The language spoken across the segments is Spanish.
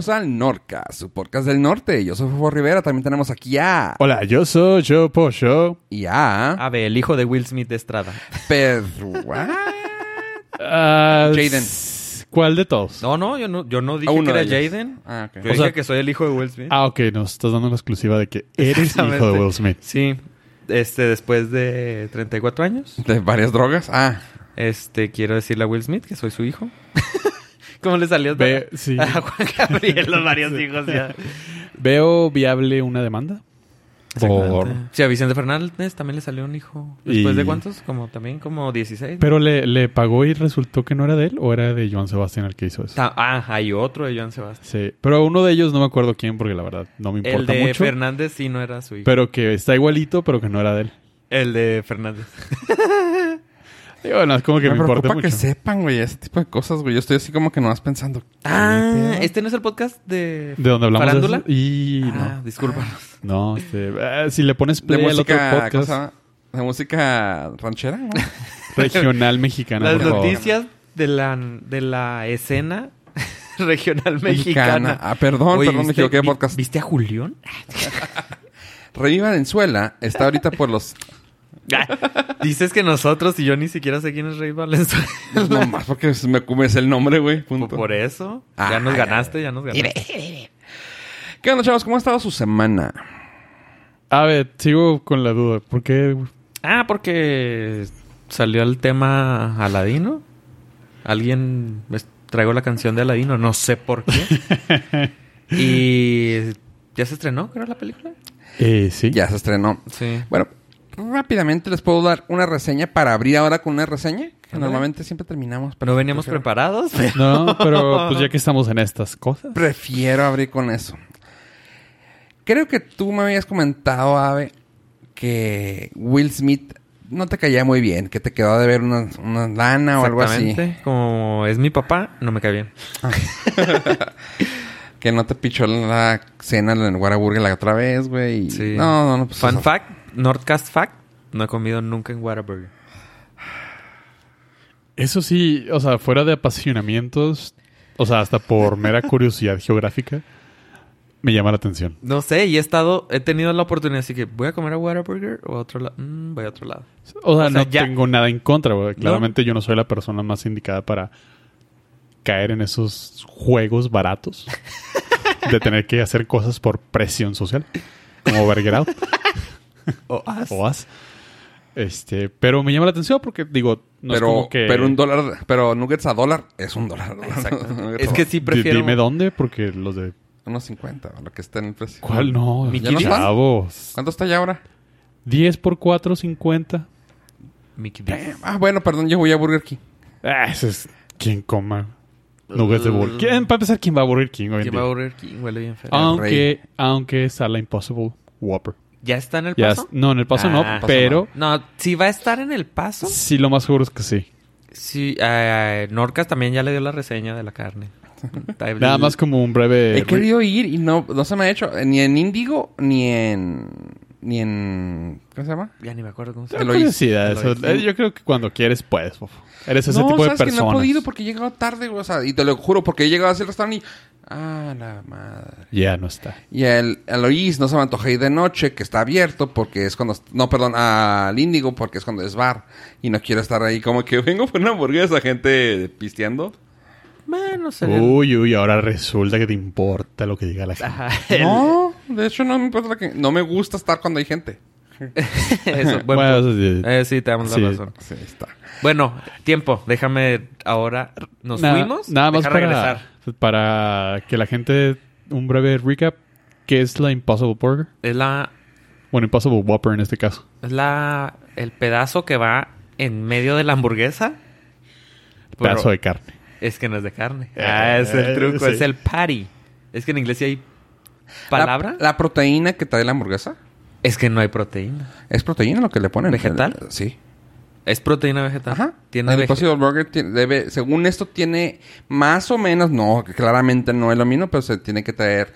Bienvenidos al Norca, su podcast del norte. Yo soy Fofo Rivera, también tenemos aquí a... Hola, yo soy Joe Posho. Y a... Ave, el hijo de Will Smith de Estrada. Pedro... Ah, Jaden. ¿Cuál de todos? No, no, yo no, yo no dije que era. Jaden. Ah, ok. Yo O dije sea- que soy el hijo de Will Smith. Ah, ok, nos estás dando la exclusiva de que eres hijo de. Will Smith. Sí, este, después de 34 años, ¿De varias drogas? Ah, este, quiero decirle a Will Smith que soy su hijo. ¿Cómo le salió? Ve- sí. A Juan Gabriel, los varios hijos ya. Veo viable una demanda. Por... Sí, a Vicente Fernández también le salió un hijo. ¿Después Y- de cuántos? Como también como 16. Pero le, le pagó y resultó que no era de él o era de Joan Sebastián el que hizo eso. Ta- Ah, hay otro de Joan Sebastián. Sí, pero uno de ellos no me acuerdo quién porque la verdad no me El importa de mucho. Fernández sí no era su hijo. Pero que está igualito, pero que no era de él. El de Fernández. Y bueno, es como que me, me, importa preocupa mucho. que sepan, güey, ese tipo de cosas, güey. Yo estoy así como que nomás pensando... ¿qué Ah? ¿este no es el podcast de De donde hablamos farándula? de eso. Y Ah, discúlpanos. no. No, este, ah, si le pones De play al otro música... ¿cómo podcast llama? De música ranchera, ¿no? regional mexicana, Las por favor. noticias de la, de la escena regional mexicana. Ah, perdón, Oye, perdón, me ¿viste- equivoqué de vi- podcast. ¿Viste a Julián? Rey Valenzuela está ahorita por los... Dices que nosotros y yo ni siquiera sé quién es Rey Valenzuela. No más porque me cumes el nombre, güey. Punto. Por eso. Ah, ya nos ya, ganaste, ya nos ganaste. ¿Qué onda, chavos? ¿Cómo ha estado su semana? A ver, sigo con la duda. ¿Por qué? Ah, porque salió el tema Aladino. Alguien traigo la canción de Aladino, no sé por qué. y ya se estrenó, creo, la película. Eh, sí. Ya se estrenó. Sí. Bueno, rápidamente les puedo dar una reseña para abrir ahora con una reseña. Que normalmente siempre terminamos. pero No veníamos prefiero- preparados. No, pero pues ya que estamos en estas cosas. Prefiero abrir con eso. Creo que tú me habías comentado, Ave, que Will Smith no te caía muy bien, que te quedó de ver una, una lana o algo así. Como es mi papá, no me cae bien. Que no te pichó la cena en Whataburger la otra vez, güey. y- Sí. No, no, no. Pues Fun eso. fact, Nordcast fact, no he comido nunca en Whataburger. Eso sí, o sea, fuera de apasionamientos, o sea, hasta por mera curiosidad geográfica, me llama la atención. No sé, y he estado, he tenido la oportunidad, así que voy a comer a Whataburger o a otro lado. Mm, voy a otro lado. O sea, O sea, no ya- tengo nada en contra, güey. Claramente yo no soy la persona más indicada para caer en esos juegos baratos de tener que hacer cosas por presión social, como Burger Out O o As. Este, pero me llama la atención porque digo, no es pero, como que pero un dólar, pero nuggets a dólar es un dólar. Exacto. Es a que sí prefiero... dime dónde porque los de Unos 50, lo que está en el precio. ¿Cuál no? ¿Mickey ¿Ya no? Chavos. ¿Cuánto está ya ahora? 10 por 4 50. Mickey D's. Ah, bueno, perdón, yo voy a Burger King. Ah, ese es quien coma nuggets de Burger King. Para empezar, ¿quién va a Burger King hoy en ¿Quién día? va a Burger King? Huele bien feo. Aunque, aunque está la Impossible Whopper. ¿Ya está en el Ya paso? no, en el paso Ah. no, Paso pero No, si va a estar en el paso. sí lo más seguro es que sí. Sí, eh, Norcas también ya le dio la reseña de la carne. Nada más como un breve... He querido ir y no, no se me ha hecho eh, ni en Índigo ni en. Ni en. ¿Cómo se llama? Ya ni me acuerdo cómo se Eloís. curiosidad, eso. Yo creo que cuando quieres puedes, fofo. Eres ese no, tipo de sabes que persona. no he podido porque he llegado tarde, güey. O sea, y te lo juro, porque he llegado hacia el restaurante y. Ah, la madre. Ya no está. Y el Eloís no se me antoja ir de noche, que está abierto porque es cuando... No, perdón, al Índigo porque es cuando es bar. Y no quiero estar ahí como que vengo por una hamburguesa, gente pisteando. Bueno, se Uy, uy, ahora resulta que te importa lo que diga la gente. Ajá, el- No, de hecho no me importa lo que... No me gusta estar cuando hay gente. Eso, buen Bueno, punto. eso sí. Eh, sí, te damos la Sí. razón. Sí, está. Bueno, tiempo. Déjame ahora. ¿Nos Nada- fuimos? Nada más Deja para, regresar. para que la gente... Un breve recap. ¿Qué es la Impossible Burger? Es la, Bueno, Impossible Whopper en este caso. es la, el pedazo que va en medio de la hamburguesa. Pero Pedazo de carne. Es que no es de carne. Eh, Ah, es el truco. sí. Es el patty. Es que en inglés sí hay palabra. La, la proteína que trae la hamburguesa. Es que no hay proteína. ¿Es proteína lo que le ponen? ¿Vegetal? Eh, Sí. Es proteína vegetal. Ajá. Tiene el Impossible Burger tiene- debe, según esto tiene más o menos, no, claramente no es lo mismo, pero se tiene que traer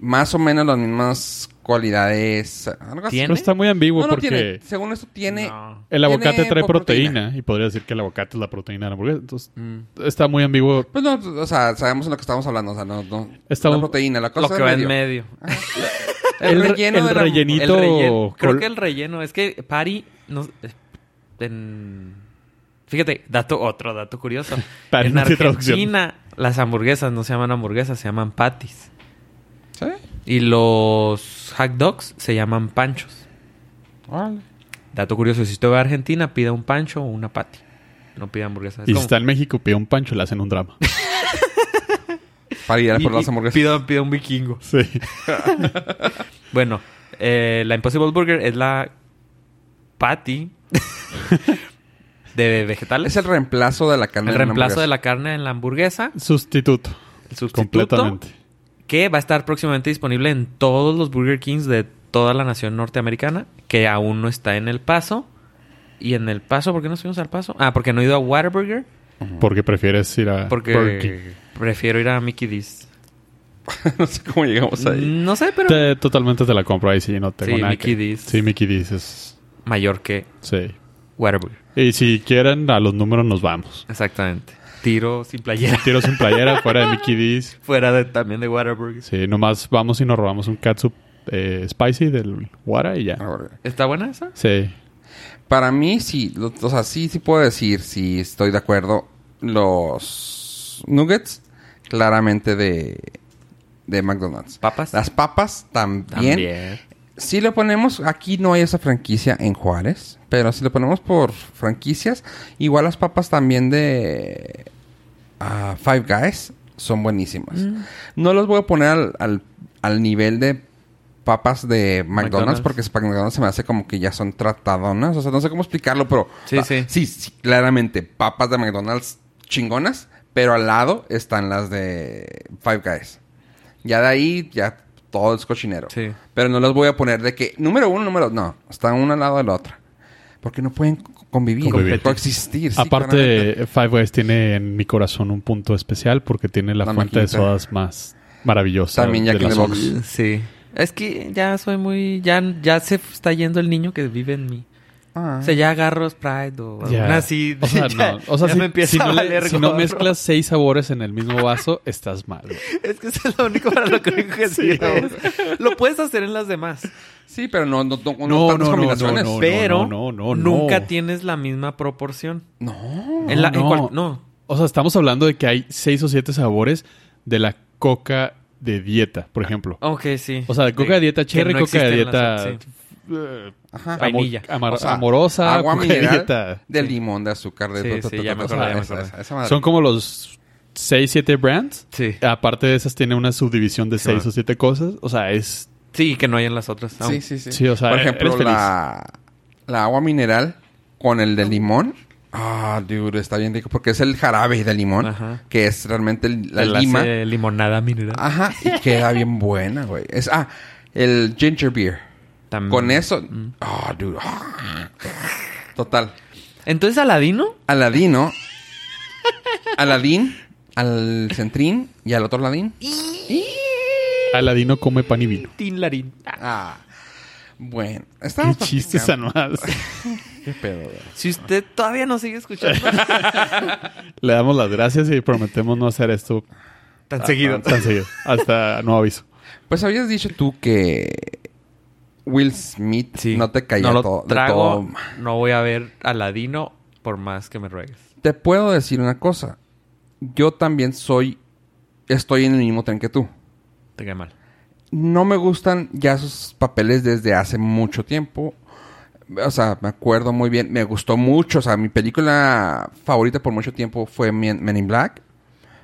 más o menos las mismas cualidades. Algo así. ¿Tiene? Pero está muy ambiguo No, no porque tiene. Según esto tiene... No. el aguacate tiene trae proteína. y podría decir que el aguacate es la proteína de la hamburguesa. Entonces, Mm. está muy ambiguo. Pues no, o sea, sabemos en lo que estamos hablando. O sea, no... no Está la un- proteína, la cosa Lo que va en medio. El, re- relleno el de la- rellenito- El relleno. Creo col- que el relleno. Es que Patty... No, eh, en... Fíjate, dato, otro dato curioso. En no. Argentina, las hamburguesas no se llaman hamburguesas, se llaman patties. ¿Sí? Y los hot dogs se llaman panchos. Dato curioso, si usted va a Argentina, pida un pancho o una patty. No pida hamburguesas. Es Y si está en México, pide un pancho y le hacen un drama. Para ir a por las hamburguesas. Pida, pida un vikingo. Sí. Bueno, eh, la Impossible Burger es la patty de vegetales. Es el reemplazo de la carne el de una reemplazo de hamburguesa. la carne en la hamburguesa. Sustituto. El sustituto. Completamente. Que va a estar próximamente disponible en todos los Burger Kings de toda la nación norteamericana. Que aún no está en El Paso. Y en El Paso, ¿por qué no fuimos al Paso? Ah, porque no he ido a Whataburger. Porque prefieres ir a Porque Burger King. prefiero ir a Mickey D's. no sé cómo llegamos ahí. No sé, pero Te- totalmente te la compro ahí, sí, no tengo Sí, nada Mickey que... D's. Sí, Mickey D's es... mayor que Sí. Whataburger. Y si quieren, a los números nos vamos. Exactamente. Tiro sin playera. Tiro sin playera, fuera de Mickey D's. Fuera de, también de Whataburger. Sí, nomás vamos y nos robamos un catsup eh, spicy del Wara y ya. Ahora, ¿Está buena esa? Sí. Para mí, sí. lo- O sea, sí, sí puedo decir, sí estoy de acuerdo. Los nuggets, claramente de, de McDonald's. ¿Papas? Las papas también. También. Si lo ponemos, aquí no hay esa franquicia en Juárez, pero si lo ponemos por franquicias, igual las papas también de ah, Five Guys son buenísimas. Mm. No los voy a poner al, al, al nivel de papas de McDonald's, McDonald's. porque McDonald's se me hace como que ya son tratadonas, o sea, no sé cómo explicarlo, pero Sí, sí. sí, sí, claramente papas de McDonald's chingonas, pero al lado están las de Five Guys. Ya de ahí ya todo es cochinero. Sí. Pero no los voy a poner de que número uno, número no. Están uno al lado de la otra. Porque no pueden co- convivir, Convivir. coexistir. sí, claramente. Aparte, Five Guys tiene en mi corazón un punto especial porque tiene la, La fuente de sodas más maravillosa. También Jack de in la the zona. Box. Sí. Es que ya soy muy... Ya, ya se está yendo el niño que vive en mí. Ah. O sea, ya agarro Sprite o así. O sea, ya- no. O sea, si, me empieza si a no, le- valer si no gorro. mezclas seis sabores en el mismo vaso, estás mal. Es que eso es lo único para lo que que sirve. Lo puedes hacer en las demás. Sí, pero no, no, no, no No, tantas no, no, combinaciones. no, no. pero no, no, nunca no. tienes la misma proporción. No. en la, en cual- no. O sea, estamos hablando de que hay seis o siete sabores de la coca de dieta, por ejemplo. Ok, sí. O sea, de coca de dieta cherry, no coca de las- dieta sí. Eh, Ajá. Vainilla. amar- O sea, amorosa, agua de mineral de limón, de azúcar, de... Sí, ta, ta, sí, ta, ya ta, me ta, acordé, ya me esa- acordé. esa- esa madre. Son como los seis, siete brands. Sí. Aparte de esas, tiene una subdivisión de seis Ajá. o siete cosas. O sea, es... Sí, que no hay en las otras. Sí, aún. sí, sí. Sí, o sea, Por eres ejemplo, feliz. la, la agua mineral con el de limón. Ah, dude, está bien rico. Porque es el jarabe de limón. Ajá. Que es realmente el- la El lima. hace limonada mineral. Ajá. Y queda bien buena, güey. Es, ah, el ginger beer. También. Con eso. Mm. Ah, dude. Total. Entonces, Aladino. Aladino. Aladín. Al centrín. Y al otro Aladín. Aladino come pan y vino. Tin Larín. Ah. Bueno. Qué Estamos chistes platicando. anuales. Qué pedo. Si usted todavía no sigue escuchando Le damos las gracias y prometemos no hacer esto tan seguido. tan seguido. Hasta nuevo aviso. Pues habías dicho tú que Will Smith Sí. no te caía no lo todo, de trago. todo. No voy a ver Aladino por más que me ruegues. Te puedo decir una cosa. Yo también soy... Estoy en el mismo tren que tú. Te cae mal. No me gustan ya sus papeles desde hace mucho tiempo. O sea, me acuerdo muy bien. Me gustó mucho. O sea, mi película favorita por mucho tiempo fue Men, in Black.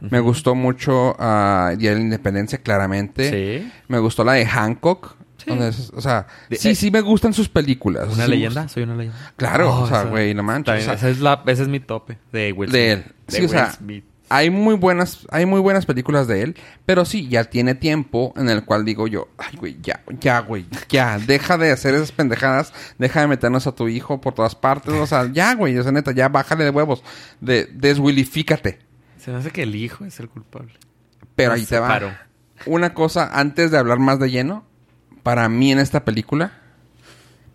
Me gustó mucho ah, Día de la Independencia, claramente. Sí. Me gustó la de Hancock. Sí. donde es- o sea, De- sí, eh, sí me gustan sus películas. ¿Una Sí leyenda? Soy una leyenda. Claro, Oh, o sea, esa- güey, no manches. o sea, ese, es la, ese es mi tope de Will de él. Smith. Sí, o sea, Smith. hay muy buenas, hay muy buenas películas de él, pero sí, ya tiene tiempo en el cual digo yo, ay, güey, ya, ya, güey, ya, deja de hacer esas pendejadas, deja de meternos a tu hijo por todas partes, o sea, ya, güey, o sea, neta, ya bájale de huevos, de, deswillifícate. Se me hace que el hijo es el culpable. Pero ahí te va. una cosa antes de hablar más de lleno. Para mí en esta película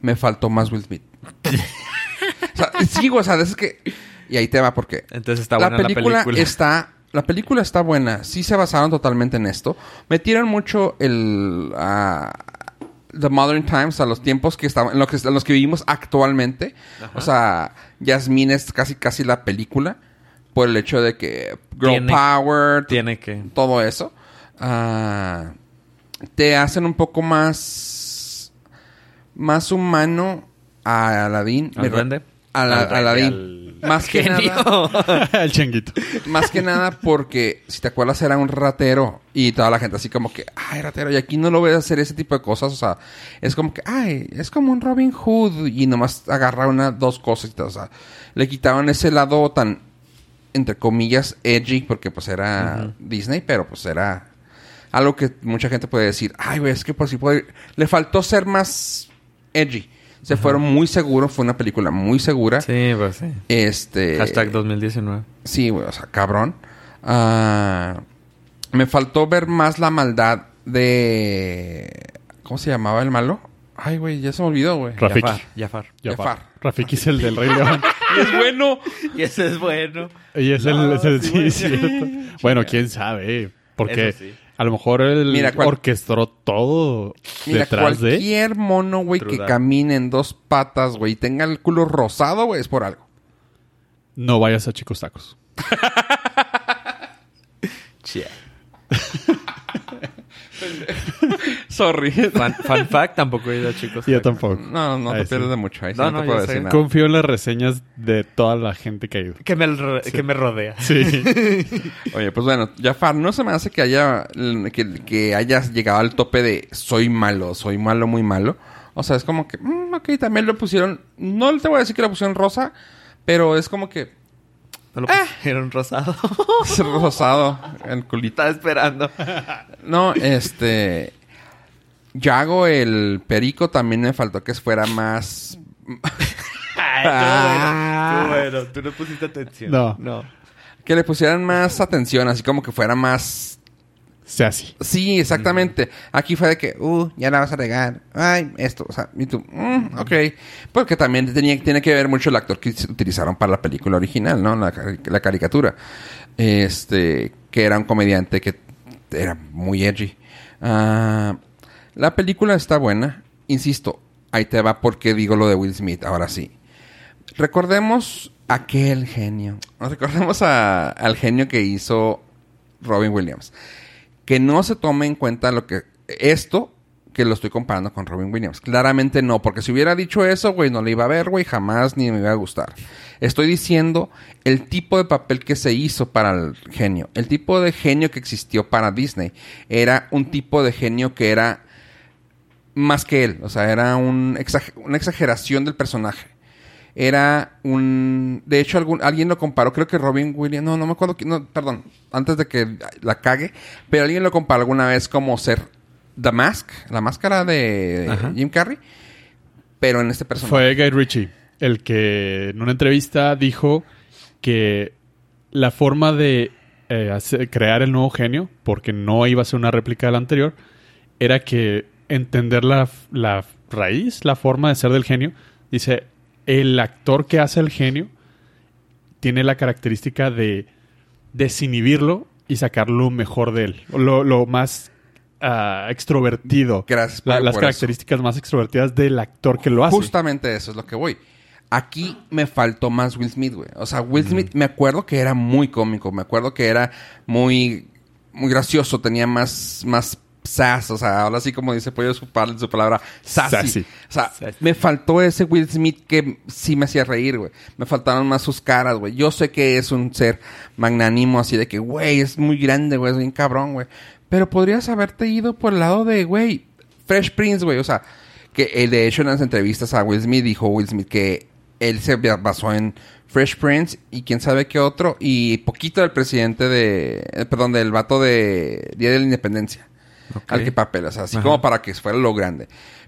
me faltó más Will Smith. o sea, sí, o sea, es que... Y ahí te va porque... Entonces está la buena película, la película. está... La película está buena. Sí se basaron totalmente en esto. Metieron mucho el... ah, the Modern Times, a los tiempos que estaban... En, lo que, en los que vivimos actualmente. O sea, Jasmine es casi casi la película. Por el hecho de que... Girl Tiene- Power... Tiene que... todo eso, ah, te hacen un poco más más humano a Aladdin. ¿Al duende? A la- Al Aladdin. Más que nada, el changuito. más que nada porque si te acuerdas era un ratero y toda la gente así como que, ay, ratero, y aquí no lo ves hacer ese tipo de cosas, o sea, es como que, ay, es como un Robin Hood y nomás agarrar una, dos cosas y todo, o sea, le quitaron ese lado tan, entre comillas, edgy, porque pues era Disney, pero pues era algo que mucha gente puede decir, ay, güey, es que por si puede, le faltó ser más edgy. Se fueron muy seguros, fue una película muy segura. Sí, pues sí. Este. Hashtag 2019. Sí, güey, o sea, cabrón. Ah, me faltó ver más la maldad de. ¿Cómo se llamaba el malo? Ay, güey, ya se me olvidó, güey. Rafiki. Jafar. Jafar. Jafar. Jafar. Rafiki es el del Rey León. es bueno. Y ese es bueno. Y es el... No, es el- sí, es cierto. Bueno, quién sabe. Porque Eso sí. A lo mejor él Mira, cual- orquestó todo Mira, detrás de... cualquier mono, güey, que camine en dos patas, güey, y tenga el culo rosado, güey, es por algo. No vayas a Chicos Tacos. Sorry. Fun, fun fact, tampoco he ido a chicos. Yo tampoco. No, no Ahí te sí. pierdes de mucho. Ahí sí No, no, no, te puedo decir nada. Confío en las reseñas de toda la gente que ha ido. Que me, que me rodea. Sí. Oye, pues bueno, Jafar, no se me hace que haya que, que hayas llegado al tope de soy malo, soy malo, muy malo. O sea, es como que, mm, ok, también lo pusieron, no te voy a decir que lo pusieron rosa, pero es como que No lo Ah. pusieron rosado. es rosado el culito. Estaba esperando. No, este, Yago, el perico, también me faltó que fuera más... Ay, tú bueno. Tú no pusiste atención. No. No. Que le pusieran más atención, así como que fuera más Sea así. Sí, exactamente. Aquí fue de que, uh, ya la vas a regar. Ay, esto, o sea, y tú, mm, ok. Porque también tenía, tiene que ver mucho el actor que utilizaron para la película original, ¿no? La, la caricatura. Este, que era un comediante que era muy edgy. Ah, la película está buena. Insisto, ahí te va porque digo lo de Will Smith, ahora sí. Recordemos aquel genio. Recordemos al genio que hizo Robin Williams. Que no se tome en cuenta lo que... Esto que lo estoy comparando con Robin Williams. Claramente no, porque si hubiera dicho eso, güey, no le iba a ver, güey, jamás ni me iba a gustar. Estoy diciendo el tipo de papel que se hizo para el genio. El tipo de genio que existió para Disney. Era un tipo de genio que era más que él. O sea, era un una exageración del personaje. Era un... De hecho, algún, alguien lo comparó, creo que Robin Williams... No, no me acuerdo. No, perdón. Antes de que la cague. Pero alguien lo comparó alguna vez como ser The Mask. La máscara de Ajá. Jim Carrey. Pero en este personaje. Fue Guy Ritchie el que en una entrevista dijo que la forma de eh, hacer- crear el nuevo genio, porque no iba a ser una réplica del anterior, era que entender la, la raíz, la forma de ser del genio. Dice, el actor que hace el genio tiene la característica de desinhibirlo y sacar lo mejor de él, lo, lo más ah, extrovertido. Gracias La- por- las características más extrovertidas del actor que lo hace. Justamente eso es lo que voy. Aquí me faltó más Will Smith, güey. O sea, Will Smith, me acuerdo que era muy cómico, me acuerdo que era muy, muy gracioso, tenía más, más sass, o sea, ahora sí como dice Pollo su, su palabra, sassy. Sassy. O sea, Sassy. me faltó ese Will Smith que sí me hacía reír, güey. Me faltaron más sus caras, güey. Yo sé que es un ser magnánimo así de que, güey, es muy grande, güey, es bien cabrón, güey. Pero podrías haberte ido por el lado de, güey, Fresh Prince, güey. O sea, que de hecho en las entrevistas a Will Smith dijo Will Smith que él se basó en Fresh Prince y quién sabe qué otro y poquito del presidente de, eh, perdón, del vato de Día de la Independencia. Al que papel, o sea, así Ajá. como para que fuera lo grande.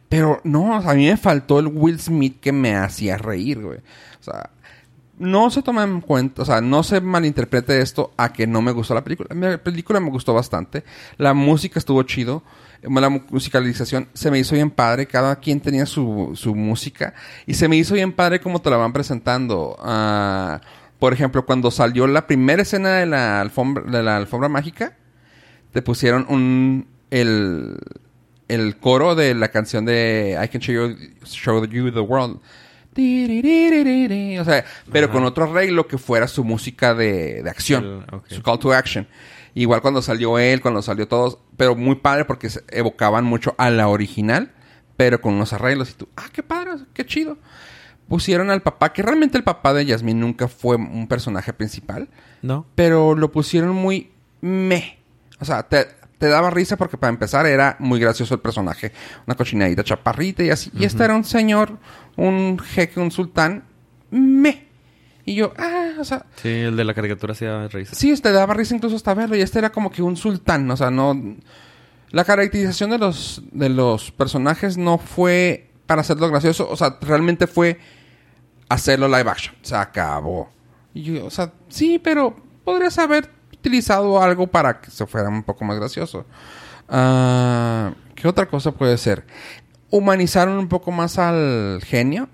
Pero no, o sea, a mí me faltó el Will Smith que me hacía reír, güey. O sea, no se toma en cuenta, o sea, no se malinterprete esto a que no me gustó la película. La película me gustó bastante. La música estuvo chido. La musicalización se me hizo bien padre. Cada quien tenía su, su música. Y se me hizo bien padre como te la van presentando. Ah, por ejemplo, cuando salió la primera escena de la alfombra, de la alfombra mágica, te pusieron un el, el coro de la canción de I Can Show You, show you the World. O sea, pero con otro arreglo que fuera su música de, de acción, su call to action. Igual cuando salió él, cuando salió todos, pero muy padre porque se evocaban mucho a la original, pero con unos arreglos y tú, ah, qué padre, qué chido. Pusieron al papá, que realmente el papá de Yasmin nunca fue un personaje principal. No. Pero lo pusieron muy me. O sea, te, te daba risa porque para empezar era muy gracioso el personaje. Una cochinadita chaparrita y así. Y este era un señor, un jeque, un sultán, me. Y yo, ah, o sea... Sí, el de la caricatura sí daba risa. Sí, este daba risa incluso hasta verlo. Y este era como que un sultán, o sea, no... La caracterización de los, de los personajes no fue para hacerlo gracioso. O sea, realmente fue hacerlo live action. Se acabó. Y yo, o sea, sí, pero podrías haber utilizado algo para que se fuera un poco más gracioso. Ah, ¿Qué otra cosa puede ser? Humanizaron un poco más al genio.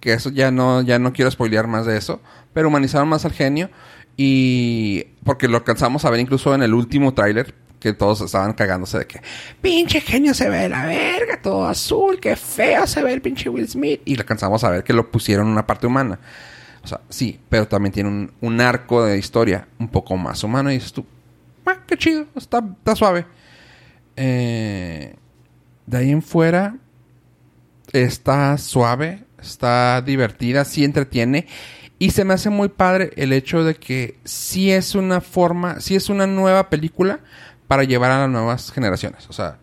Que eso ya no, ya no quiero spoilear más de eso. Pero humanizaron más al genio. Y porque lo alcanzamos a ver incluso en el último tráiler. Que todos estaban cagándose de que pinche genio se ve de la verga, todo azul, qué feo se ve el pinche Will Smith. Y lo alcanzamos a ver que lo pusieron en una parte humana. O sea, sí, pero también tiene un, un arco de historia un poco más humano. Y dices tú, ah, qué chido, está, está suave. Eh, de ahí en fuera, está suave, está divertida, sí entretiene. Y se me hace muy padre el hecho de que sí es una forma, sí es una nueva película para llevar a las nuevas generaciones. O sea,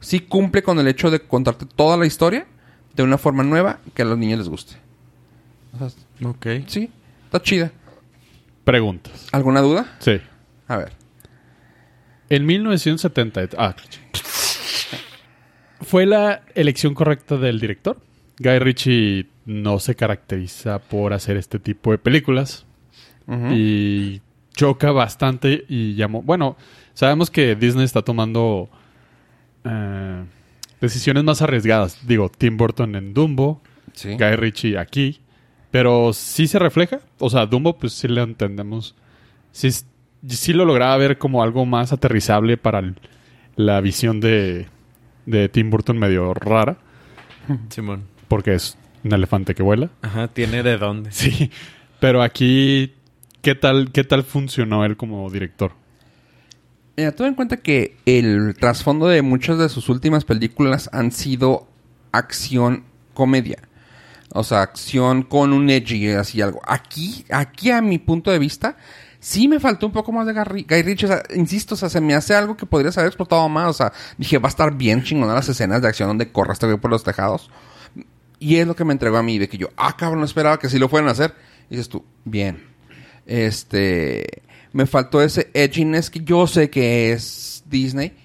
sí cumple con el hecho de contarte toda la historia de una forma nueva que a los niños les guste. O sea, Ok. sí, está chida. Preguntas. ¿Alguna duda? Sí. A ver. En 1970... Ah, ¿Fue la elección correcta del director? Guy Ritchie no se caracteriza por hacer este tipo de películas. Y choca bastante y llamó... Bueno, sabemos que Disney está tomando eh, decisiones más arriesgadas. Digo, Tim Burton en Dumbo, Sí. Guy Ritchie aquí. Pero sí se refleja. O sea, Dumbo, pues sí lo entendemos. Sí, sí lo lograba ver como algo más aterrizable para el- la visión de, de Tim Burton medio rara. Simón. Porque es un elefante que vuela. Ajá, tiene de dónde. Sí. Pero aquí, ¿qué tal, qué tal funcionó él como director? Mira, ten en cuenta que el trasfondo de muchas de sus últimas películas han sido acción comedia. O sea, acción con un edgy, así algo. Aquí, aquí a mi punto de vista, sí me faltó un poco más de Guy Ritchie. O sea, insisto, o sea, se me hace algo que podrías haber explotado más. O sea, dije, va a estar bien chingona las escenas de acción donde corre güey por los tejados. Y es lo que me entregó a mí, de que yo, ah, cabrón, no esperaba que sí lo fueran a hacer. Dices tú, bien. Este, me faltó ese edginess que yo sé que es Disney,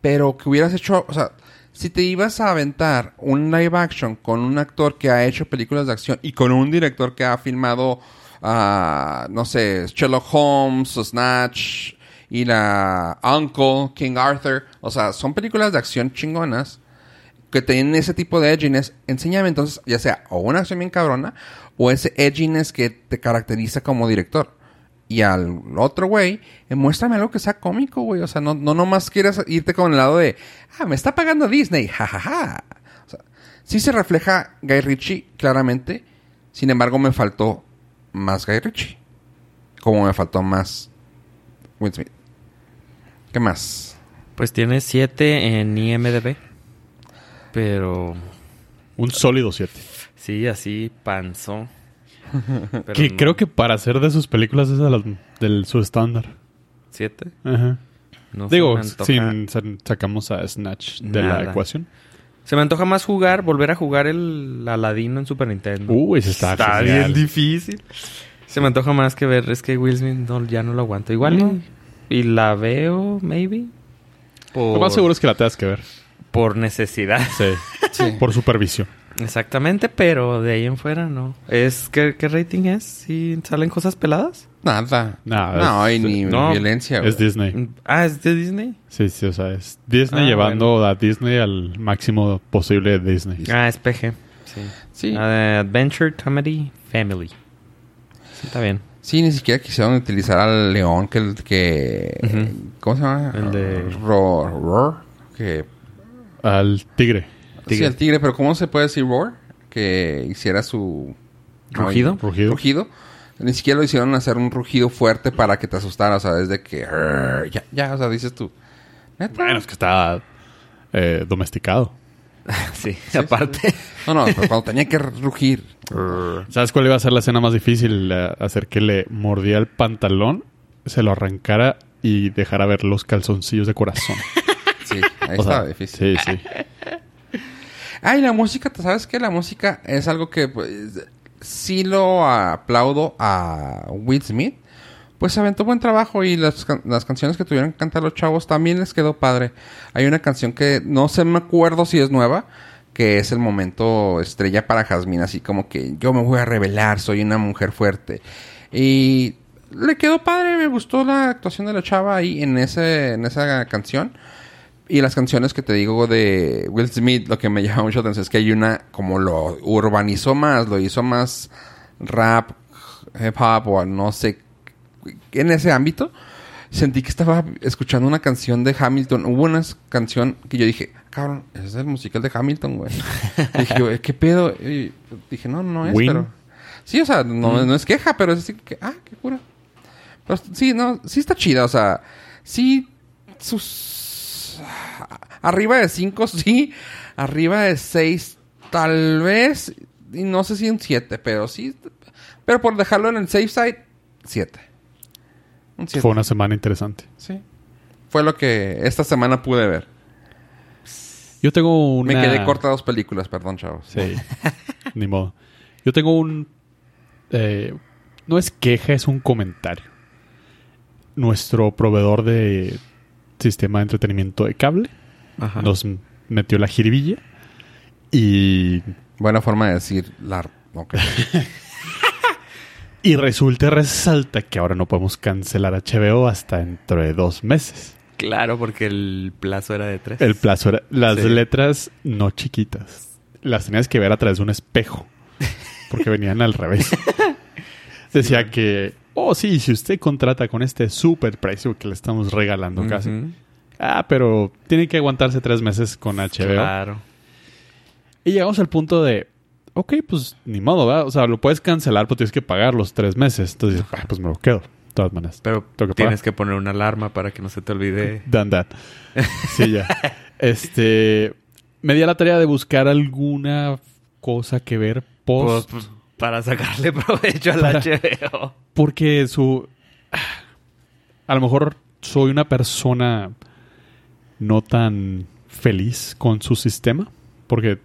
pero que hubieras hecho, o sea, si te ibas a aventar un live action con un actor que ha hecho películas de acción y con un director que ha filmado, ah, no sé, Sherlock Holmes, Snatch y la Uncle, King Arthur, o sea, son películas de acción chingonas que tienen ese tipo de edginess, enséñame entonces, ya sea o una acción bien cabrona, o ese edginess que te caracteriza como director. Y al otro güey, eh, muéstrame algo que sea cómico, güey. O sea, no, no nomás quieras irte con el lado de, ah, me está pagando Disney, jajaja. O sea, sí se refleja Guy Ritchie, claramente. Sin embargo, me faltó más Guy Ritchie. Como me faltó más Will Smith. ¿Qué más? Pues tiene 7 en IMDB. Pero Un sólido 7. sí, así panzó. Pero Que no. creo que para hacer de sus películas es de las- del su estándar. ¿Siete? Ajá. No se Digo, sin sa- sacamos a Snatch de la ecuación. Se me antoja más jugar, volver a jugar el Aladino en Super Nintendo. Uy, ese está, bien difícil. Se me antoja más que ver. Es que Will Smith no, ya no lo aguanto. Igual No. y, y la veo, maybe. Por, Lo más seguro es que la tengas que ver. por necesidad. Sí. Sí. Por supervisión. Exactamente, pero de ahí en fuera no. Es ¿Qué, qué rating es? ¿Si salen cosas peladas? Nada. No, No, hay ni no, violencia. güey. Es Disney. Ah, ¿es de Disney? Sí, sí, o sea, es Disney Ah, llevando a Disney al máximo posible de Disney. Ah, es PG. Sí. Sí. Adventure, Comedy, Family. Sí, está bien. Sí, ni siquiera quisieron utilizar al león que. ¿Cómo se llama? El de- Roar. Roar. Que... Al tigre. Sí, Tigre. el tigre, pero ¿cómo se puede decir Roar? Que hiciera su... ¿Rugido? Rugido. Rugido. Ni siquiera lo hicieron hacer un rugido fuerte para que te asustara. O sea, desde que... Ya, ya, o sea, dices tú. ¿Neta? Bueno, es que está eh, domesticado. sí, aparte. No, no, pero cuando tenía que rugir. ¿Sabes cuál iba a ser la escena más difícil? Hacer que le mordía el pantalón, se lo arrancara y dejara ver los calzoncillos de corazón. Sí, ahí O sea, estaba difícil. Sí, sí. Ay, la música, ¿tú ¿sabes qué? La música es algo que pues, sí lo aplaudo a Will Smith. Pues se aventó buen trabajo y las, las canciones que tuvieron que cantar los chavos también les quedó padre. Hay una canción que no sé, me acuerdo si es nueva, que es el momento estrella para Jasmine, así como que yo me voy a revelar, soy una mujer fuerte. Y le quedó padre, me gustó la actuación de la chava ahí en, ese, en esa canción. Y las canciones que te digo de Will Smith, lo que me llama mucho la atención es que hay una como lo urbanizó más, lo hizo más rap, hip hop o no sé, en ese ámbito. Sentí que estaba escuchando una canción de Hamilton. Hubo una canción que yo dije, cabrón, ese es el musical de Hamilton, güey. dije, yo, ¿qué pedo? Y dije, no, no es, Win. pero... Sí, o sea, no, no es queja, pero es así que, ah, qué cura. Pero sí, no, sí está chida, o sea, sí, sus... Arriba de 5, sí. Arriba de 6, tal vez. Y no sé si un 7, pero sí. Pero por dejarlo en el safe side, 7. Un 7. Fue una semana interesante. Sí. Fue lo que esta semana pude ver. Yo tengo una... Me quedé corta dos películas, perdón, chavos. Sí. Ni modo. Yo tengo un... eh, no es queja, es un comentario. Nuestro proveedor de sistema de entretenimiento de cable Ajá. nos metió la jiribilla y, Buena forma de decir la... ok. y resulta y resalta que ahora no podemos cancelar HBO hasta dentro de dos meses. Claro, porque el plazo era de tres. El plazo era... Las Sí. letras no chiquitas. Las tenías que ver a través de un espejo. Porque venían al revés. Decía que... Oh, sí, si usted contrata con este super precio que le estamos regalando casi. Ah, pero tiene que aguantarse tres meses con HBO. Claro. Y llegamos al punto de... Ok, pues ni modo, ¿verdad? O sea, lo puedes cancelar, pero tienes que pagar los tres meses. Entonces, ah, pues me lo quedo. De todas maneras. Pero que tienes que poner una alarma para que no se te olvide. That. Sí, ya. este. Me di a la tarea de buscar alguna cosa que ver Pues, post. Para sacarle provecho al Para- HBO. Porque su. A lo mejor soy una persona no tan feliz con su sistema. Porque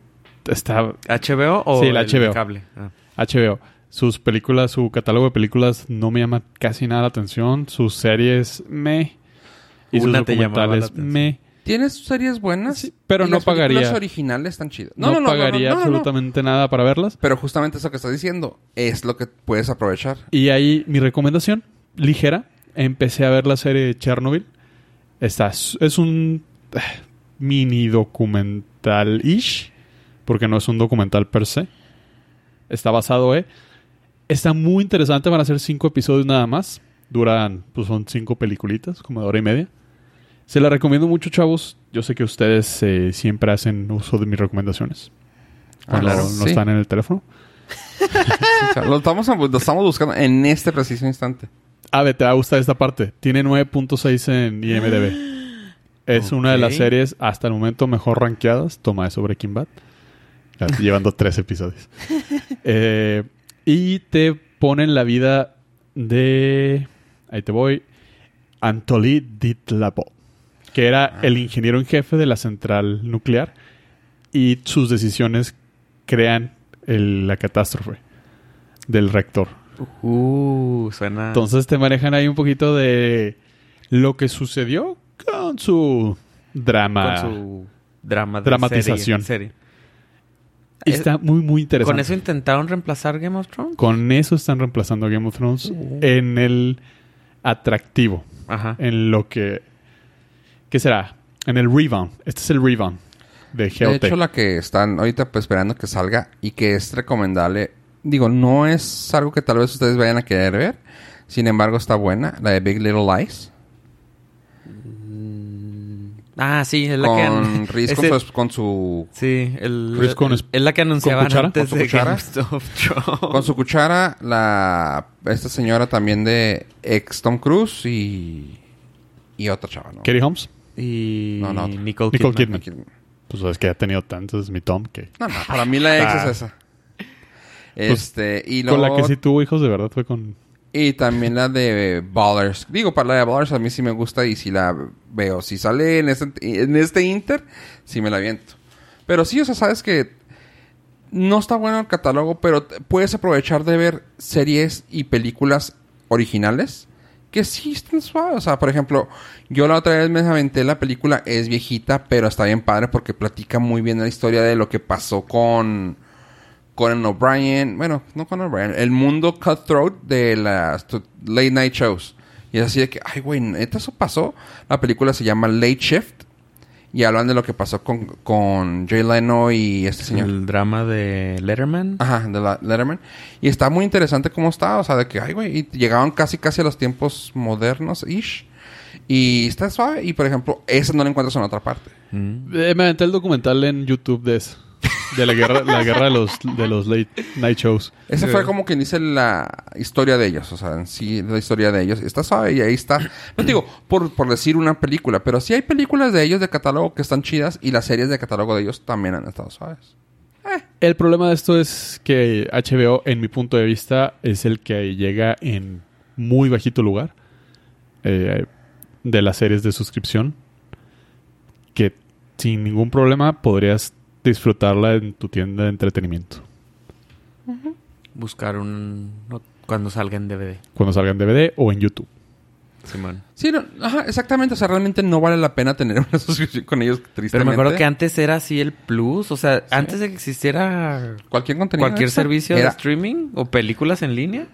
está. ¿HBO o Sí, el HBO. cable? Ah. HBO. Sus películas, su catálogo de películas no me llama casi nada la atención. Sus series me. Y sus Una la documentales atención. Me. ¿Tienes series buenas? Sí, pero Y no las pagaría. originales están chidas. No, pagaría absolutamente nada para verlas. Pero justamente eso que estás diciendo es lo que puedes aprovechar. Y ahí mi recomendación, ligera, empecé a ver la serie Chernobyl. Está, es un eh, mini documental-ish, porque no es un documental per se. Está basado, ¿eh? Está muy interesante, van a ser cinco episodios nada más. Duran, pues son cinco peliculitas, como de hora y media. Se la recomiendo mucho, chavos. Yo sé que ustedes eh, siempre hacen uso de mis recomendaciones. Cuando claro, no sí. están en el teléfono. lo, estamos, lo estamos buscando en este preciso instante. A ver, te va a gustar esta parte. Tiene 9.6 en IMDb. Es una de las series hasta el momento mejor rankeadas. Toma eso Breaking Bad. Llevando tres episodios. Eh, y te ponen la vida de... Ahí te voy. Anatoly Ditlapov. Que era el ingeniero en jefe de la central nuclear. Y sus decisiones crean el- la catástrofe del rector. Uh, suena. Entonces te manejan ahí un poquito de lo que sucedió con su drama. con su drama de Dramatización. Serie, serie. Y está muy, muy interesante. ¿Con eso intentaron reemplazar Game of Thrones? Con eso están reemplazando Game of Thrones en el atractivo. Ajá. En lo que... ¿Qué será? En el rebound. Este es el rebound de De GOT. hecho, la que están ahorita pues, esperando que salga y que es recomendable, digo, no es algo que tal vez ustedes vayan a querer ver, sin embargo está buena, la de Big Little Lies, Ah, sí, es la con que... Ese- con, su, con su Sí, el, con es- es la que anunciaban cuchara? antes ¿Con su de cuchara? Game of Thrones. con su cuchara, la esta señora también de ex Tom Cruise y y otra chava, ¿no? Katie Holmes. Y No, no. Nicole, Nicole Kidman. Kidman. Pues es que ha tenido tantos, mi Tom, que... No, no, para mí la ex Ah. es esa. Este, y Con la luego- que sí tuvo hijos de verdad fue con... Y también la de Ballers. Digo, para la de Ballers a mí sí me gusta y si la veo. Si sale en este, en este Inter, sí me la aviento. Pero sí, o sea, sabes que no está bueno el catálogo, pero puedes aprovechar de ver series y películas originales que están suaves. O sea, por ejemplo, yo la otra vez me aventé la película, es viejita, pero está bien padre porque platica muy bien la historia de lo que pasó con Conan O'Brien, bueno, no Conan O'Brien, el mundo cutthroat de las late night shows. Y es así de que, ay, güey, ¿neta eso pasó? La película se llama Late Shift. Y hablan de lo que pasó con, con Jay Leno y este señor. El drama de Letterman. Ajá, de la Letterman. Y está muy interesante cómo está. O sea, de que, ay, güey, y llegaban casi, casi a los tiempos modernos, ish. Y está suave. Y, por ejemplo, esa no la encuentras en otra parte. Mm. Eh, me aventé el documental en YouTube de eso. De la guerra, la guerra de los, de los late night shows. Esa fue como quien dice la historia de ellos, o sea, en sí, la historia de ellos. Está suave y ahí está. No te digo por, por decir una película, pero sí hay películas de ellos de catálogo que están chidas y las series de catálogo de ellos también han estado suaves. El problema de esto es que HBO, en mi punto de vista, es el que llega en muy bajito lugar eh, de las series de suscripción. Que sin ningún problema podrías disfrutarla en tu tienda de entretenimiento. Buscar un... cuando salga en DVD. Cuando salga en DVD o en YouTube. Simón. Sí, no, ajá, exactamente. O sea, realmente no vale la pena tener una suscripción con ellos, Pero tristemente. me acuerdo que antes era así el plus. O sea, antes de que existiera cualquier contenido cualquier extra servicio de streaming o películas en línea,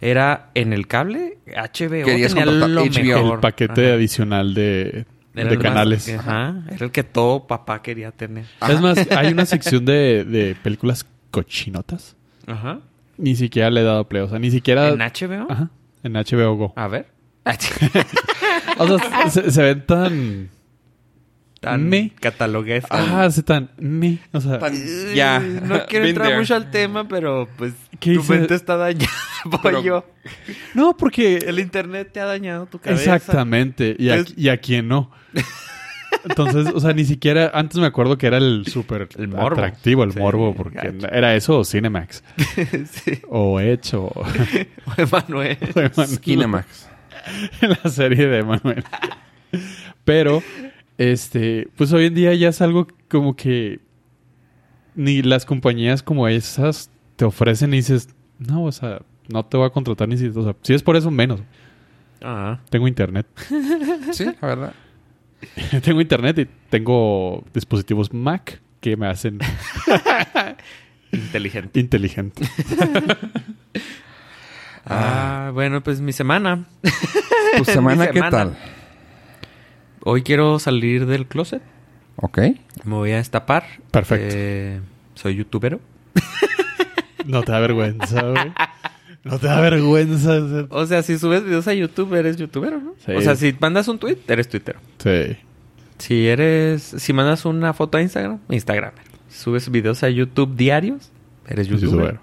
era en el cable, HBO Querías tenía lo HBO. mejor. el paquete Ajá. adicional de, Era de canales. ajá. Era el que todo papá quería tener. Ajá. Es más, hay una sección de, de películas cochinotas. Ajá. Ni siquiera le he dado play. O sea, ni siquiera... ¿En HBO? Ajá. En HBO Go. A ver. O sea, se, se ven tan... Tan Me. cataloguesco. Ah, se tan... Me. O sea... Tan- ya. No quiero entrar there. mucho al tema, pero pues ¿Qué tu hice? mente está dañada, Pero- pollo. No, porque... El internet te ha dañado tu cabeza. Exactamente. Y a, Es- y a quién no. Entonces, o sea, ni siquiera... Antes me acuerdo que era el súper atractivo, el Sí, morbo. Porque gacho. era eso o Cinemax. sí. O Edge o... Emanuel. o Emanuel. Kinemax. la serie de Manuel. Pero, este, pues hoy en día ya es algo como que ni las compañías como esas te ofrecen y dices, no, o sea, no te voy a contratar ni si, o sea, si es por eso menos. Ajá. Tengo internet. Sí, la verdad. tengo internet y tengo dispositivos Mac que me hacen Inteligente. inteligente. Ah, bueno, pues mi semana. ¿Tu semana Mi qué tal? Hoy quiero salir del closet. Ok. Me voy a destapar. Perfecto. Eh, soy youtubero. No te da vergüenza, güey. No te da vergüenza. O sea, si subes videos a YouTube, eres youtubero, ¿no? Sí. O sea, si mandas un tweet, eres tuitero. Sí. Si eres... Si mandas una foto a Instagram, Instagramer. Si subes videos a YouTube diarios, eres Pues, youtuber.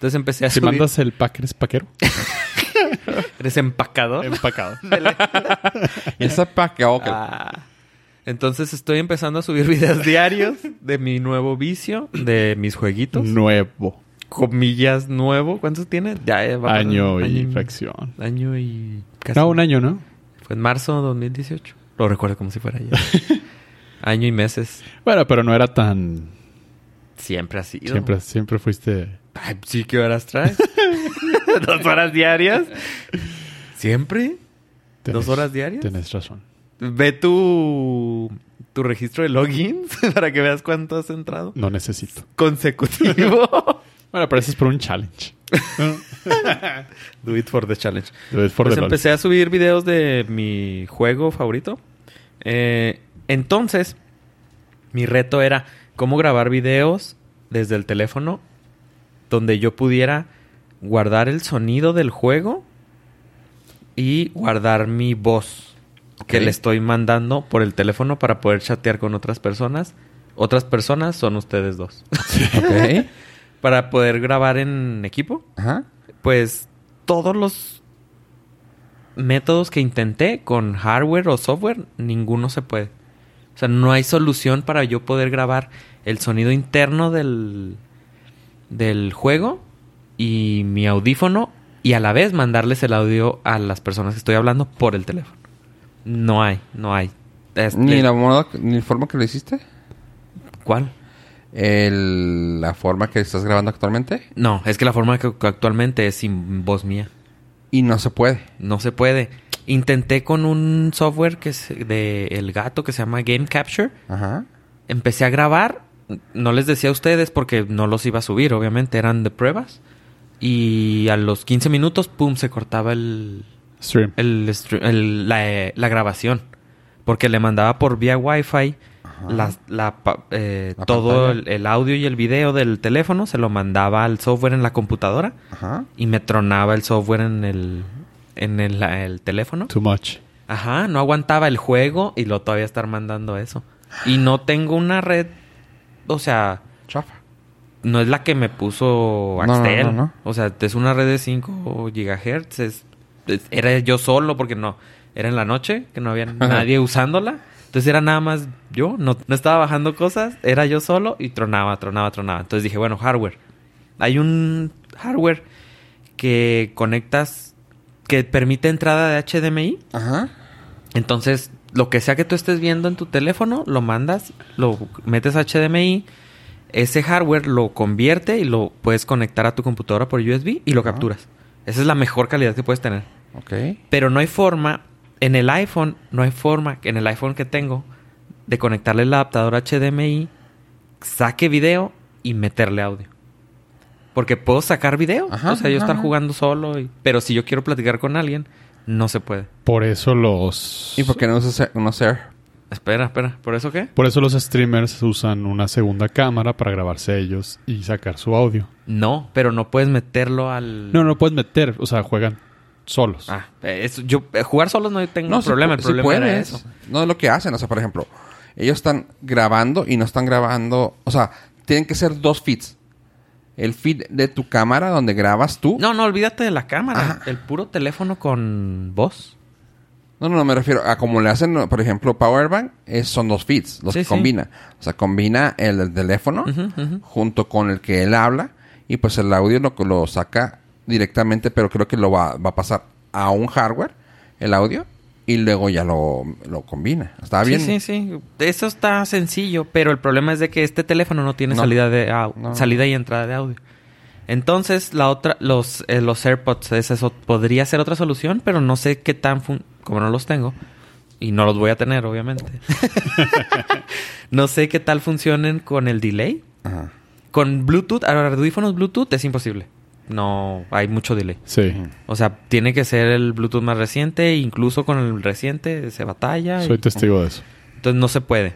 Entonces empecé a Si subir... mandas el pack, eres paquero. Eres empacador. Empacado. Esa pa' que ok. Ah. Entonces estoy empezando a subir videos diarios de mi nuevo vicio, de mis jueguitos. Nuevo. Comillas nuevo. ¿Cuántos tiene? Ya eh, va para- Año y fracción. Año y... casi. No, un año, ¿no? Fue en marzo de 2018. Lo recuerdo como si fuera ayer. año y meses. Bueno, pero no era tan... Siempre ha sido. Siempre, siempre fuiste... Ay, sí, ¿qué horas traes? ¿Dos horas diarias? ¿Siempre? tenés- ¿Dos horas diarias? Tienes razón. Ve tu... tu registro de logins para que veas cuánto has entrado? No necesito. Consecutivo. Bueno, pero eso es por un challenge. Do it for the challenge. Do it for pues the empecé a subir videos de mi juego favorito. Eh, entonces, mi reto era cómo grabar videos desde el teléfono donde yo pudiera guardar el sonido del juego y guardar mi voz que le estoy mandando por el teléfono para poder chatear con otras personas. Otras personas son ustedes dos. Ok. para poder grabar en equipo Ajá. pues todos los métodos que intenté con hardware o software, ninguno se puede. O sea, no hay solución para yo poder grabar el sonido interno del, del juego y mi audífono y a la vez mandarles el audio a las personas que estoy hablando por el teléfono. No hay, no hay. Este- Ni la moda, ni la forma que lo hiciste. ¿Cuál? El, la forma que estás grabando actualmente. No, es que la forma que que actualmente es sin voz mía. Y no se puede. No se puede. Intenté con un software que es de el gato que se llama Game Capture. Ajá. Empecé a grabar. No les decía a ustedes porque no los iba a subir, obviamente, eran de pruebas. Y a los 15 minutos, pum, se cortaba el, Stream. el, la, la grabación. Porque le mandaba por vía Wi-Fi la, la pa- eh, La todo el, el audio y el video del teléfono. Se lo mandaba al software en la computadora. Ajá. Y me tronaba el software en el, en el, el teléfono. Too much. Ajá, no aguantaba el juego y lo todavía estar mandando eso. Y no tengo una red, o sea, Chafa. no es la que me puso No, no, Axtel. no, no. O sea, es una red de 5 gigahertz. es- es- era yo solo porque no, era en la noche, que no había nadie usándola. Entonces era nada más yo, no, no estaba bajando cosas, era yo solo y tronaba, tronaba, tronaba. Entonces dije, bueno, hardware. Hay un hardware que conectas, que permite entrada de HDMI. Ajá. Entonces, lo que sea que tú estés viendo en tu teléfono, lo mandas, lo metes a HDMI, ese hardware lo convierte y lo puedes conectar a tu computadora por USB y lo Ajá. capturas. Esa es la mejor calidad que puedes tener. Ok. Pero no hay forma, en el iPhone, no hay forma, en el iPhone que tengo, de conectarle el adaptador HDMI, saque video y meterle audio. Porque puedo sacar video, Ajá, o sea, yo ajá, estar jugando solo, y- pero si yo quiero platicar con alguien, no se puede. Por eso los... ¿Y por qué no usas no Air? Espera, espera, ¿por eso qué? Por eso los streamers usan una segunda cámara para grabarse ellos y sacar su audio. No, pero no puedes meterlo al... No, no puedes meter, o sea, juegan solos. Ah, eso- yo eh, jugar solos no tengo No, problema, el problema era puedes. eso. No es lo que hacen. O sea, por ejemplo, ellos están grabando y no están grabando. O sea, tienen que ser dos feeds. El feed de tu cámara donde grabas tú. No, no, olvídate de la cámara, Ajá. el puro teléfono con voz. No, no, no, me refiero a como le hacen, por ejemplo, Powerbank, es, son dos feeds, los Sí, que sí. combina. O sea, combina el, del teléfono junto con el que él habla y pues el audio lo, lo saca directamente, pero creo que lo va, va a pasar a un hardware, el audio, y luego ya lo, lo combina. Está bien. Sí, sí, sí. Eso está sencillo, pero el problema es de que este teléfono no tiene No. salida de No. salida y entrada de audio. Entonces, la otra, los, eh, los AirPods, es eso, podría ser otra solución, pero no sé qué tan fun como no los tengo, y no los voy a tener, obviamente. no sé qué tal funcionen con el delay. Ajá. Con Bluetooth, audífonos Bluetooth es imposible. No, hay mucho delay. Sí. O sea, tiene que ser el Bluetooth más reciente, incluso con el reciente se batalla. y- Soy testigo de eso. entonces no se puede.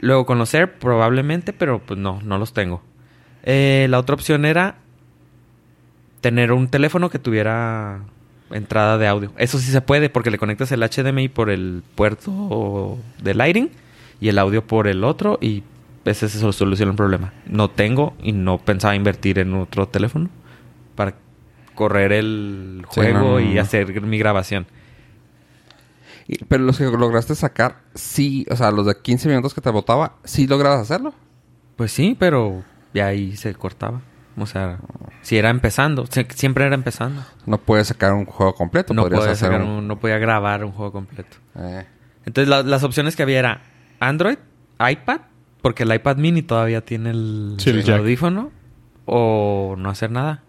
Luego con los Air probablemente, pero pues no, no los tengo. Eh, la otra opción era tener un teléfono que tuviera entrada de audio. Eso sí se puede porque le conectas el HDMI por el puerto de Lighting y el audio por el otro y ese se soluciona el problema. No tengo y no pensaba invertir en otro teléfono para correr el Sí, juego no, no, y no. hacer mi grabación. Y- pero los que lograste sacar, sí, o sea, los de 15 minutos que te botaba, sí logras hacerlo. Pues sí, pero ya ahí se cortaba. O sea, si era empezando, se- siempre era empezando. No puedes sacar un juego completo, No, podrías podía hacer sacar un- un- no podía grabar un juego completo. eh, Entonces la- las opciones que había era Android, iPad, porque el iPad mini todavía tiene el, Sí, el audífono, o no hacer nada.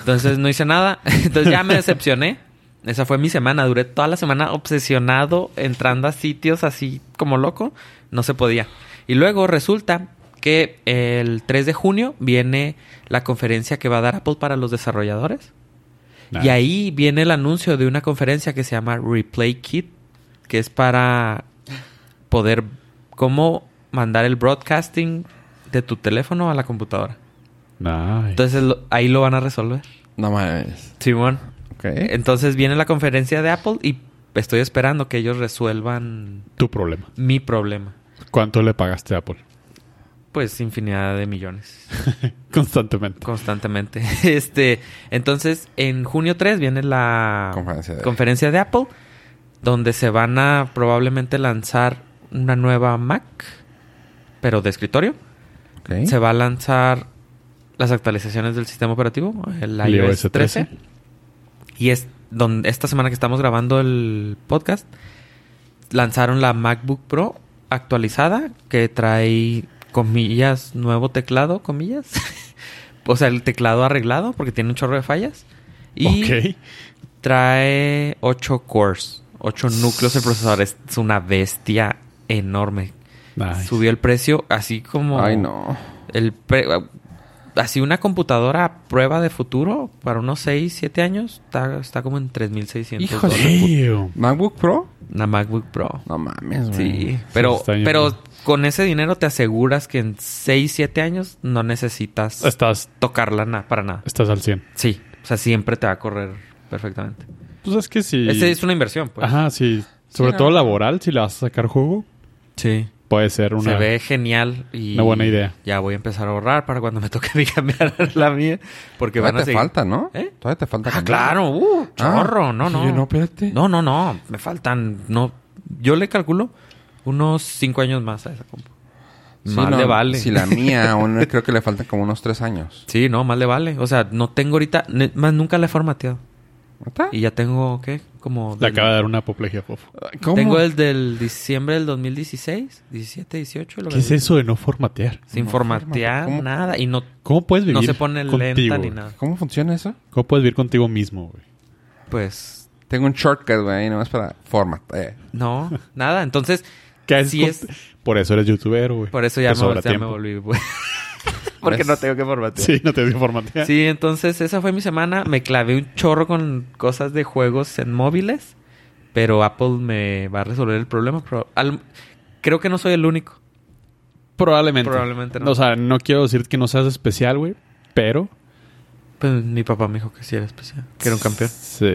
Entonces no hice nada. Entonces ya me decepcioné. Esa fue mi semana. Duré toda la semana obsesionado entrando a sitios así como loco. No se podía. Y luego resulta que el 3 de junio viene la conferencia que va a dar Apple para los desarrolladores. Nice. Y ahí viene el anuncio de una conferencia que se llama Replay Kit, que es para poder cómo mandar el broadcasting de tu teléfono a la computadora. Nice. Entonces lo- ahí lo van a resolver. No mames. Simón. Ok. Entonces viene la conferencia de Apple y estoy esperando que ellos resuelvan tu problema. mi problema. ¿Cuánto le pagaste a Apple? Pues infinidad de millones. Constantemente. constantemente. Este, entonces, en junio 3 viene la Conferencia de- conferencia de Apple, donde se van a probablemente lanzar una nueva Mac, pero de escritorio. Ok. Se va a lanzar las actualizaciones del sistema operativo, el iOS iOS 13. 13. Y es donde esta semana que estamos grabando el podcast, lanzaron la MacBook Pro actualizada que trae comillas, nuevo teclado, comillas. o sea, el teclado arreglado porque tiene un chorro de fallas. Y trae 8 cores, 8 núcleos el procesador. Es una bestia enorme. Nice. Subió el precio así como... Ay, no. El pre- así una computadora a prueba de futuro para unos 6, 7 años está, está como en 3.600 Híjole. dólares. ¿MacBook Pro? Una MacBook Pro. No mames, güey. Sí, pero, pero con ese dinero te aseguras que en 6, 7 años no necesitas Estás, tocarla na- para nada. estás al 100. Sí, o sea, siempre te va a correr perfectamente. Pues es que si... Ese es una inversión, pues. Ajá, sí. Sobre Sí, todo no. laboral, si le vas a sacar jugo, Sí. Puede ser una... Se ve genial y una buena idea. Ya voy a empezar a ahorrar para cuando me toque cambiar la mía. Porque van Todavía a te seguir. falta, ¿no? ¿Eh? Todavía te falta. Ah, cambiar. claro, uh, chorro, Ah, no, no. yo no, espérate. No, no, no, me faltan, no, yo le calculo unos cinco años más a esa compu. Sí, más no, le vale. Si la mía, aún creo que le faltan como unos tres años. Sí, no, más le vale. O sea, no tengo ahorita, más nunca la he formateado. ¿Está? Y ya tengo, ¿qué? Como... Le del- acaba de dar una apoplejía, fofo. ¿Cómo? Tengo el del diciembre del 2016, 17, 18. Lo ¿Qué es eso de no formatear? Sin No, formatear ¿cómo? nada. Y no, ¿Cómo puedes vivir no se pone contigo? lenta ni nada. ¿Cómo funciona eso? ¿Cómo puedes vivir contigo mismo, güey? Pues, Tengo un shortcut, güey, nomás para format. Eh. no, nada. Entonces, ¿Qué es- Por eso eres youtuber, güey. por eso ya, me, ya me volví... güey. Porque no tengo que formatear. Sí, no te dio formatear. Sí, entonces esa fue mi semana. Me clavé un chorro con cosas de juegos en móviles. Pero Apple me va a resolver el problema. Pero al- creo que no soy el único. Probablemente. Probablemente no. O sea, no quiero decir que no seas especial, güey. Pero... Pues mi papá me dijo que sí era especial. Que era un campeón. Sí.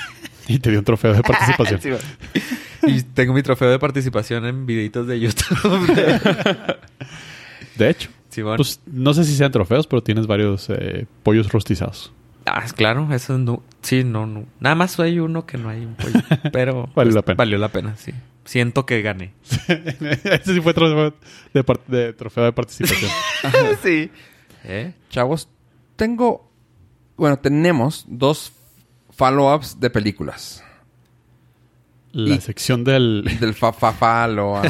y te dio un trofeo de participación. Sí, y tengo mi trofeo de participación en videitos de YouTube. De hecho, Pues no sé si sean trofeos, pero tienes varios eh, pollos rostizados. Ah, claro, eso no. Sí, no, no. Nada más hay uno que no hay un pollo. Pero Valió pues, la pena. Valió la pena, sí. Siento que gané. Ese sí fue trofeo de, trofeo de participación. sí. ¿Eh? Chavos, tengo... Bueno, tenemos dos follow-ups de películas. La Y- sección del... Del fa fa falo. ah.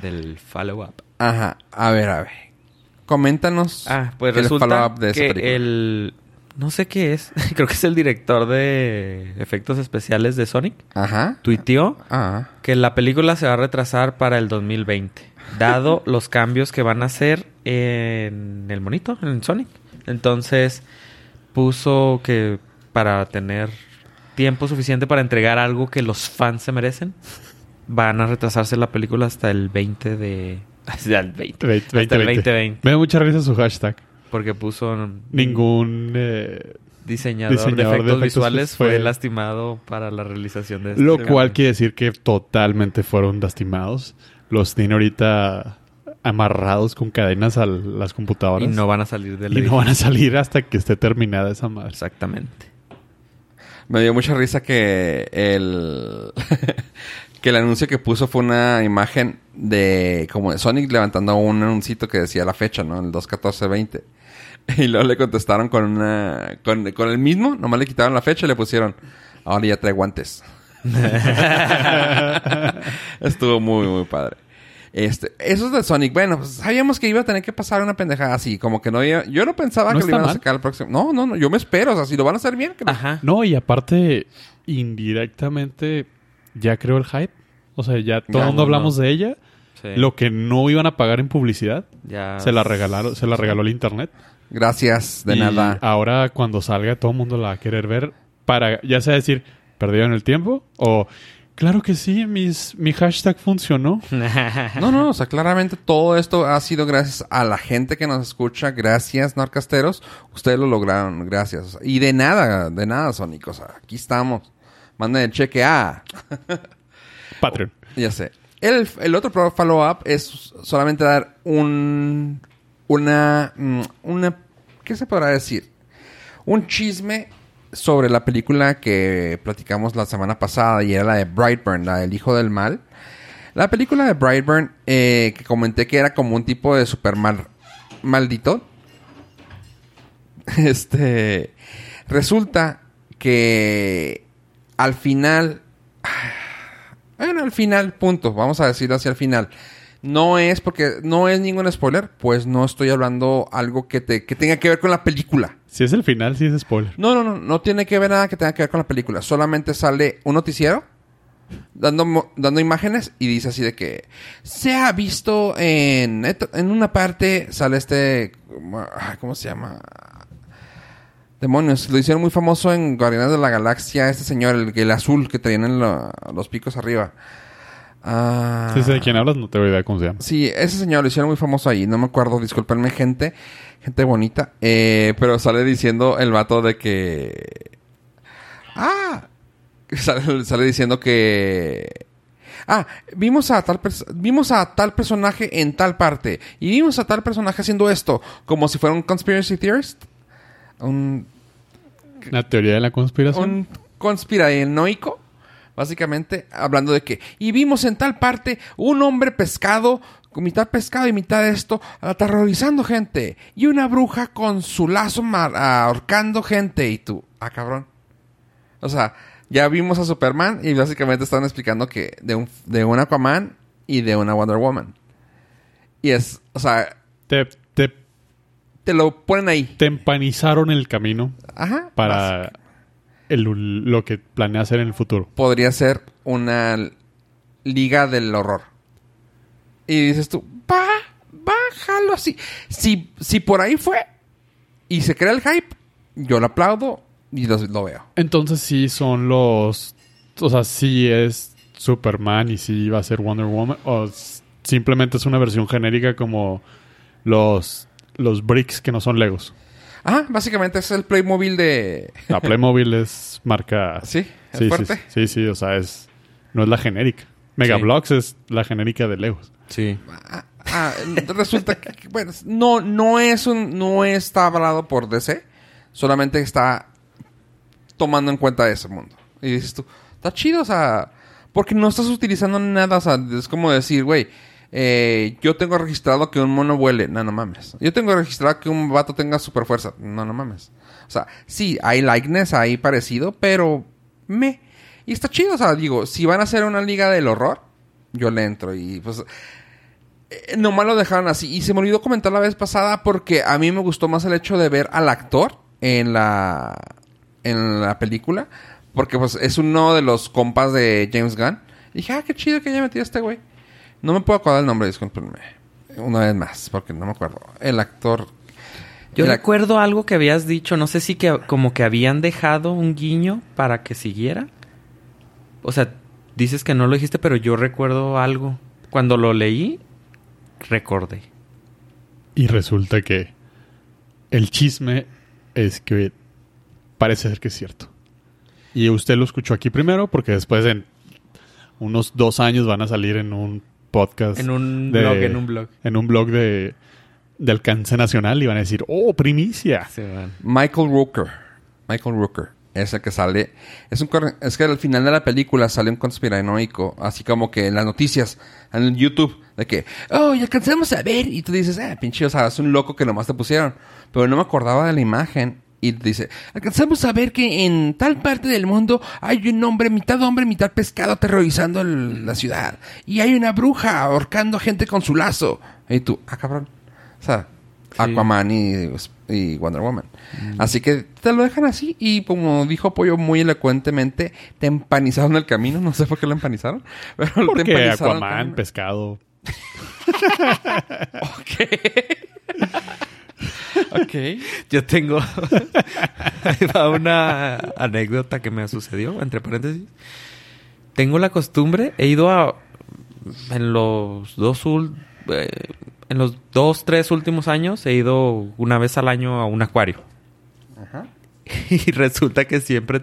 Del follow-up. Ajá. A ver, a ver. Coméntanos Ah, pues resulta de que el... No sé qué es. Creo que es el director de efectos especiales de Sonic. Ajá. Tuiteó Ah. que la película se va a retrasar para el 2020. Dado los cambios que van a hacer en el monito, en Sonic. Entonces puso que para tener tiempo suficiente para entregar algo que los fans se merecen, van a retrasarse la película hasta el 20 de... Hasta el 20. Ve- hasta el 2020. 2020. Me da mucha risa su hashtag. Porque puso... Ningún... eh, diseñador, Diseñador de de efectos visuales fue fue- lastimado para la realización de este Lo cual quiere decir que totalmente fueron lastimados. Los tiene ahorita amarrados con cadenas a las computadoras. Y no van a salir del Y no van a salir hasta que esté terminada esa madre. Exactamente. Me dio mucha risa que el... que el anuncio que puso fue una imagen de... Como de Sonic levantando un anuncito que decía la fecha, ¿no? El 21420. Y luego le contestaron con una... Con, con el mismo. Nomás le quitaron la fecha y le pusieron... Ahora ya trae guantes. Estuvo muy, muy padre. Este, eso es de Sonic. Bueno, pues sabíamos que iba a tener que pasar una pendejada así. Como que no iba... Yo no pensaba No que lo iban a sacar el próximo... No, no, no. Yo me espero. O sea, si lo van a hacer bien... que Ajá. No, y aparte, indirectamente, ya creó el hype. O sea, ya todo el mundo no, hablamos de ella. Sí. Lo que no iban a pagar en publicidad, Ya. se la regalaron, se la regaló el internet. Gracias, de Y nada. Ahora, cuando salga, todo el mundo la va a querer ver para, ya sea decir, perdieron el tiempo o, claro que sí, mis, mi hashtag funcionó. No, no, o sea, claramente todo esto ha sido gracias a la gente que nos escucha. Gracias, Narcasteros. Ustedes lo lograron, gracias. Y de nada, de nada, Sonic. O sea, aquí estamos. Manden el cheque a... Patreon. Ya sé. El, el otro follow-up es solamente dar un... Una... mm, Una... ¿Qué se podrá decir? Un chisme sobre la película que platicamos la semana pasada y era la de Brightburn, la del Hijo del Mal. La película de Brightburn, eh, que comenté que era como un tipo de Superman maldito. Este. Resulta que al final. Bueno, al final, punto. Vamos a decirlo hacia el final. No es porque no es ningún spoiler, pues no estoy hablando algo que, te, que tenga que ver con la película. Si es el final, sí es spoiler. No, no, no, no tiene que ver nada que tenga que ver con la película. Solamente sale un noticiero dando, dando imágenes y dice así de que se ha visto en, en una parte, sale este, ¿cómo se llama? Demonios, lo hicieron muy famoso en Guardianes de la Galaxia, este señor, el, el azul que traían en lo- los picos arriba. Ah, Si sé de quién hablas, no tengo idea cómo se llama. Sí, ese señor lo hicieron muy famoso ahí. No me acuerdo, discúlpenme, gente. Gente bonita. Eh, pero sale diciendo el vato de que. Ah. Sale, sale diciendo que. Ah, vimos a tal vimos a tal personaje en tal parte. Y vimos a tal personaje haciendo esto. Como si fuera un conspiracy theorist. Un La teoría de la conspiración. un conspiranoico, básicamente, hablando de que, y vimos en tal parte un hombre pescado, con mitad pescado y mitad esto, aterrorizando gente, y una bruja con su lazo mar- ahorcando gente, y tú, ah, cabrón. O sea, ya vimos a Superman y básicamente están explicando que de un, de un Aquaman y de una Wonder Woman. Y es, o sea, Te, te, lo ponen ahí. te empanizaron el camino Ajá. para el- lo que planea hacer en el futuro. podría ser una liga del horror. Y dices tú, va, bájalo así. Si, si por ahí fue y se crea el hype, yo lo aplaudo y lo, lo veo. Entonces sí son los... O sea, sí es Superman y sí va a ser Wonder Woman. O simplemente es una versión genérica como los, los bricks que no son Legos. Ah, básicamente es el Playmobil de... La Playmobil es marca... Sí, es sí, sí, fuerte. sí, sí, o sea, es... No es la genérica. Megablocks es la genérica de Legos. Sí. Ah, ah, resulta que, bueno, no, no es un, no está avalado por DC, solamente está tomando en cuenta ese mundo. Y dices tú, está chido, o sea, porque no estás utilizando nada, o sea, es como decir, güey, eh, yo tengo registrado que un mono vuele, no, no mames. Yo tengo registrado que un vato tenga super fuerza, no, no mames. O sea, sí, hay likeness, hay parecido, pero me. Y está chido, o sea, digo, si van a hacer una liga del horror, yo le entro y pues eh, nomás lo dejaron así. Y se me olvidó comentar la vez pasada porque a mí me gustó más el hecho de ver al actor en la, en la película. Porque pues es uno de los compas de James Gunn. Y dije, ah, qué chido que haya metido a este güey. No me puedo acordar el nombre, discúlpenme. Una vez más, porque no me acuerdo. El actor... Yo el ac- recuerdo algo que habías dicho, no sé si que como que habían dejado un guiño para que siguiera. O sea, dices que no lo dijiste, pero yo recuerdo algo. Cuando lo leí, recordé. Y resulta que el chisme es que parece ser que es cierto. Y usted lo escuchó aquí primero porque después en unos dos años van a salir en un podcast. En un de- blog, en un blog. En un blog de, de alcance nacional y van a decir, oh, primicia. Michael Rooker. Michael Rooker. Es el que sale. Es, un, es que al final de la película sale un conspiranoico. Así como que en las noticias, en YouTube, de que, oh, ya alcanzamos a ver. Y tú dices, ah, pinche, o sea, es un loco que nomás te pusieron. Pero no me acordaba de la imagen. Y dice, alcanzamos a ver que en tal parte del mundo hay un hombre, mitad hombre, mitad pescado aterrorizando el- la ciudad. Y hay una bruja ahorcando gente con su lazo. Y tú, ah, cabrón. O sea, Aquaman y, y Wonder Woman. Así que te lo dejan así y como dijo Pollo muy elocuentemente, te empanizaron el camino. No sé por qué lo empanizaron. Pero te Porque empanizaron Aquaman, pescado. Ok. Yo tengo una anécdota que me sucedió, entre paréntesis. Tengo la costumbre, he ido a en los dos eh, en los dos, tres últimos años he ido una vez al año a un acuario. Ajá. Y resulta que siempre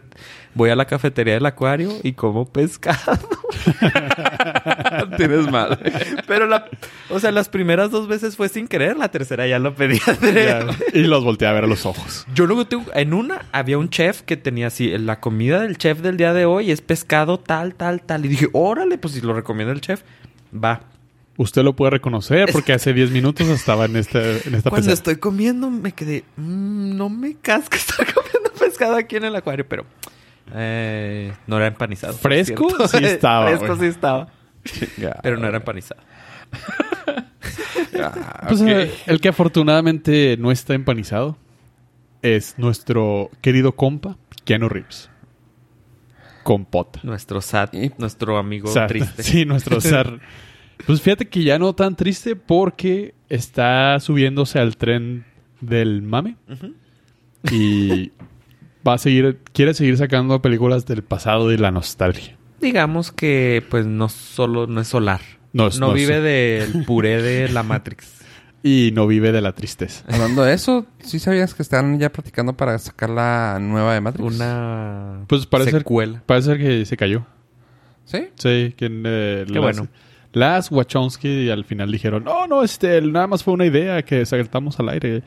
voy a la cafetería del acuario y como pescado. Tienes mal. Pero la, o sea, las primeras dos veces fue sin querer, la tercera ya lo pedí Ya, y los volteé a ver a los ojos. Yo luego tengo, en una había un chef que tenía así, la comida del chef del día de hoy es pescado tal, tal, tal. Y dije, órale, pues si lo recomienda el chef, va. Usted lo puede reconocer porque hace 10 minutos estaba en, este, en esta Cuando estoy comiendo me quedé, "Mm, no me casca estar comiendo pescado aquí en el acuario, pero eh, no era empanizado. ¿Fresco? Sí estaba, Fresco sí estaba, pero no era empanizado. Ah, Pues, eh, el que afortunadamente no está empanizado es nuestro querido compa, Keanu Reeves. Compota. Nuestro sad, ¿Y? nuestro amigo Sad. triste. Sí, nuestro zar. Pues fíjate que ya no tan triste porque está subiéndose al tren del mame y va a seguir, quiere seguir sacando películas del pasado y la nostalgia. Digamos que pues no solo no es solar. No No, es- no vive es- del puré de la Matrix. Y no vive de la tristeza. Hablando de eso, ¿sí sabías que están ya practicando para sacar la nueva de Matrix? Una Pues parece ser, secuela. parece ser que se cayó. ¿Sí? Sí, que eh, Qué las, bueno. Las Wachowski al final dijeron, no, no, este, nada más fue una idea que saltamos al aire.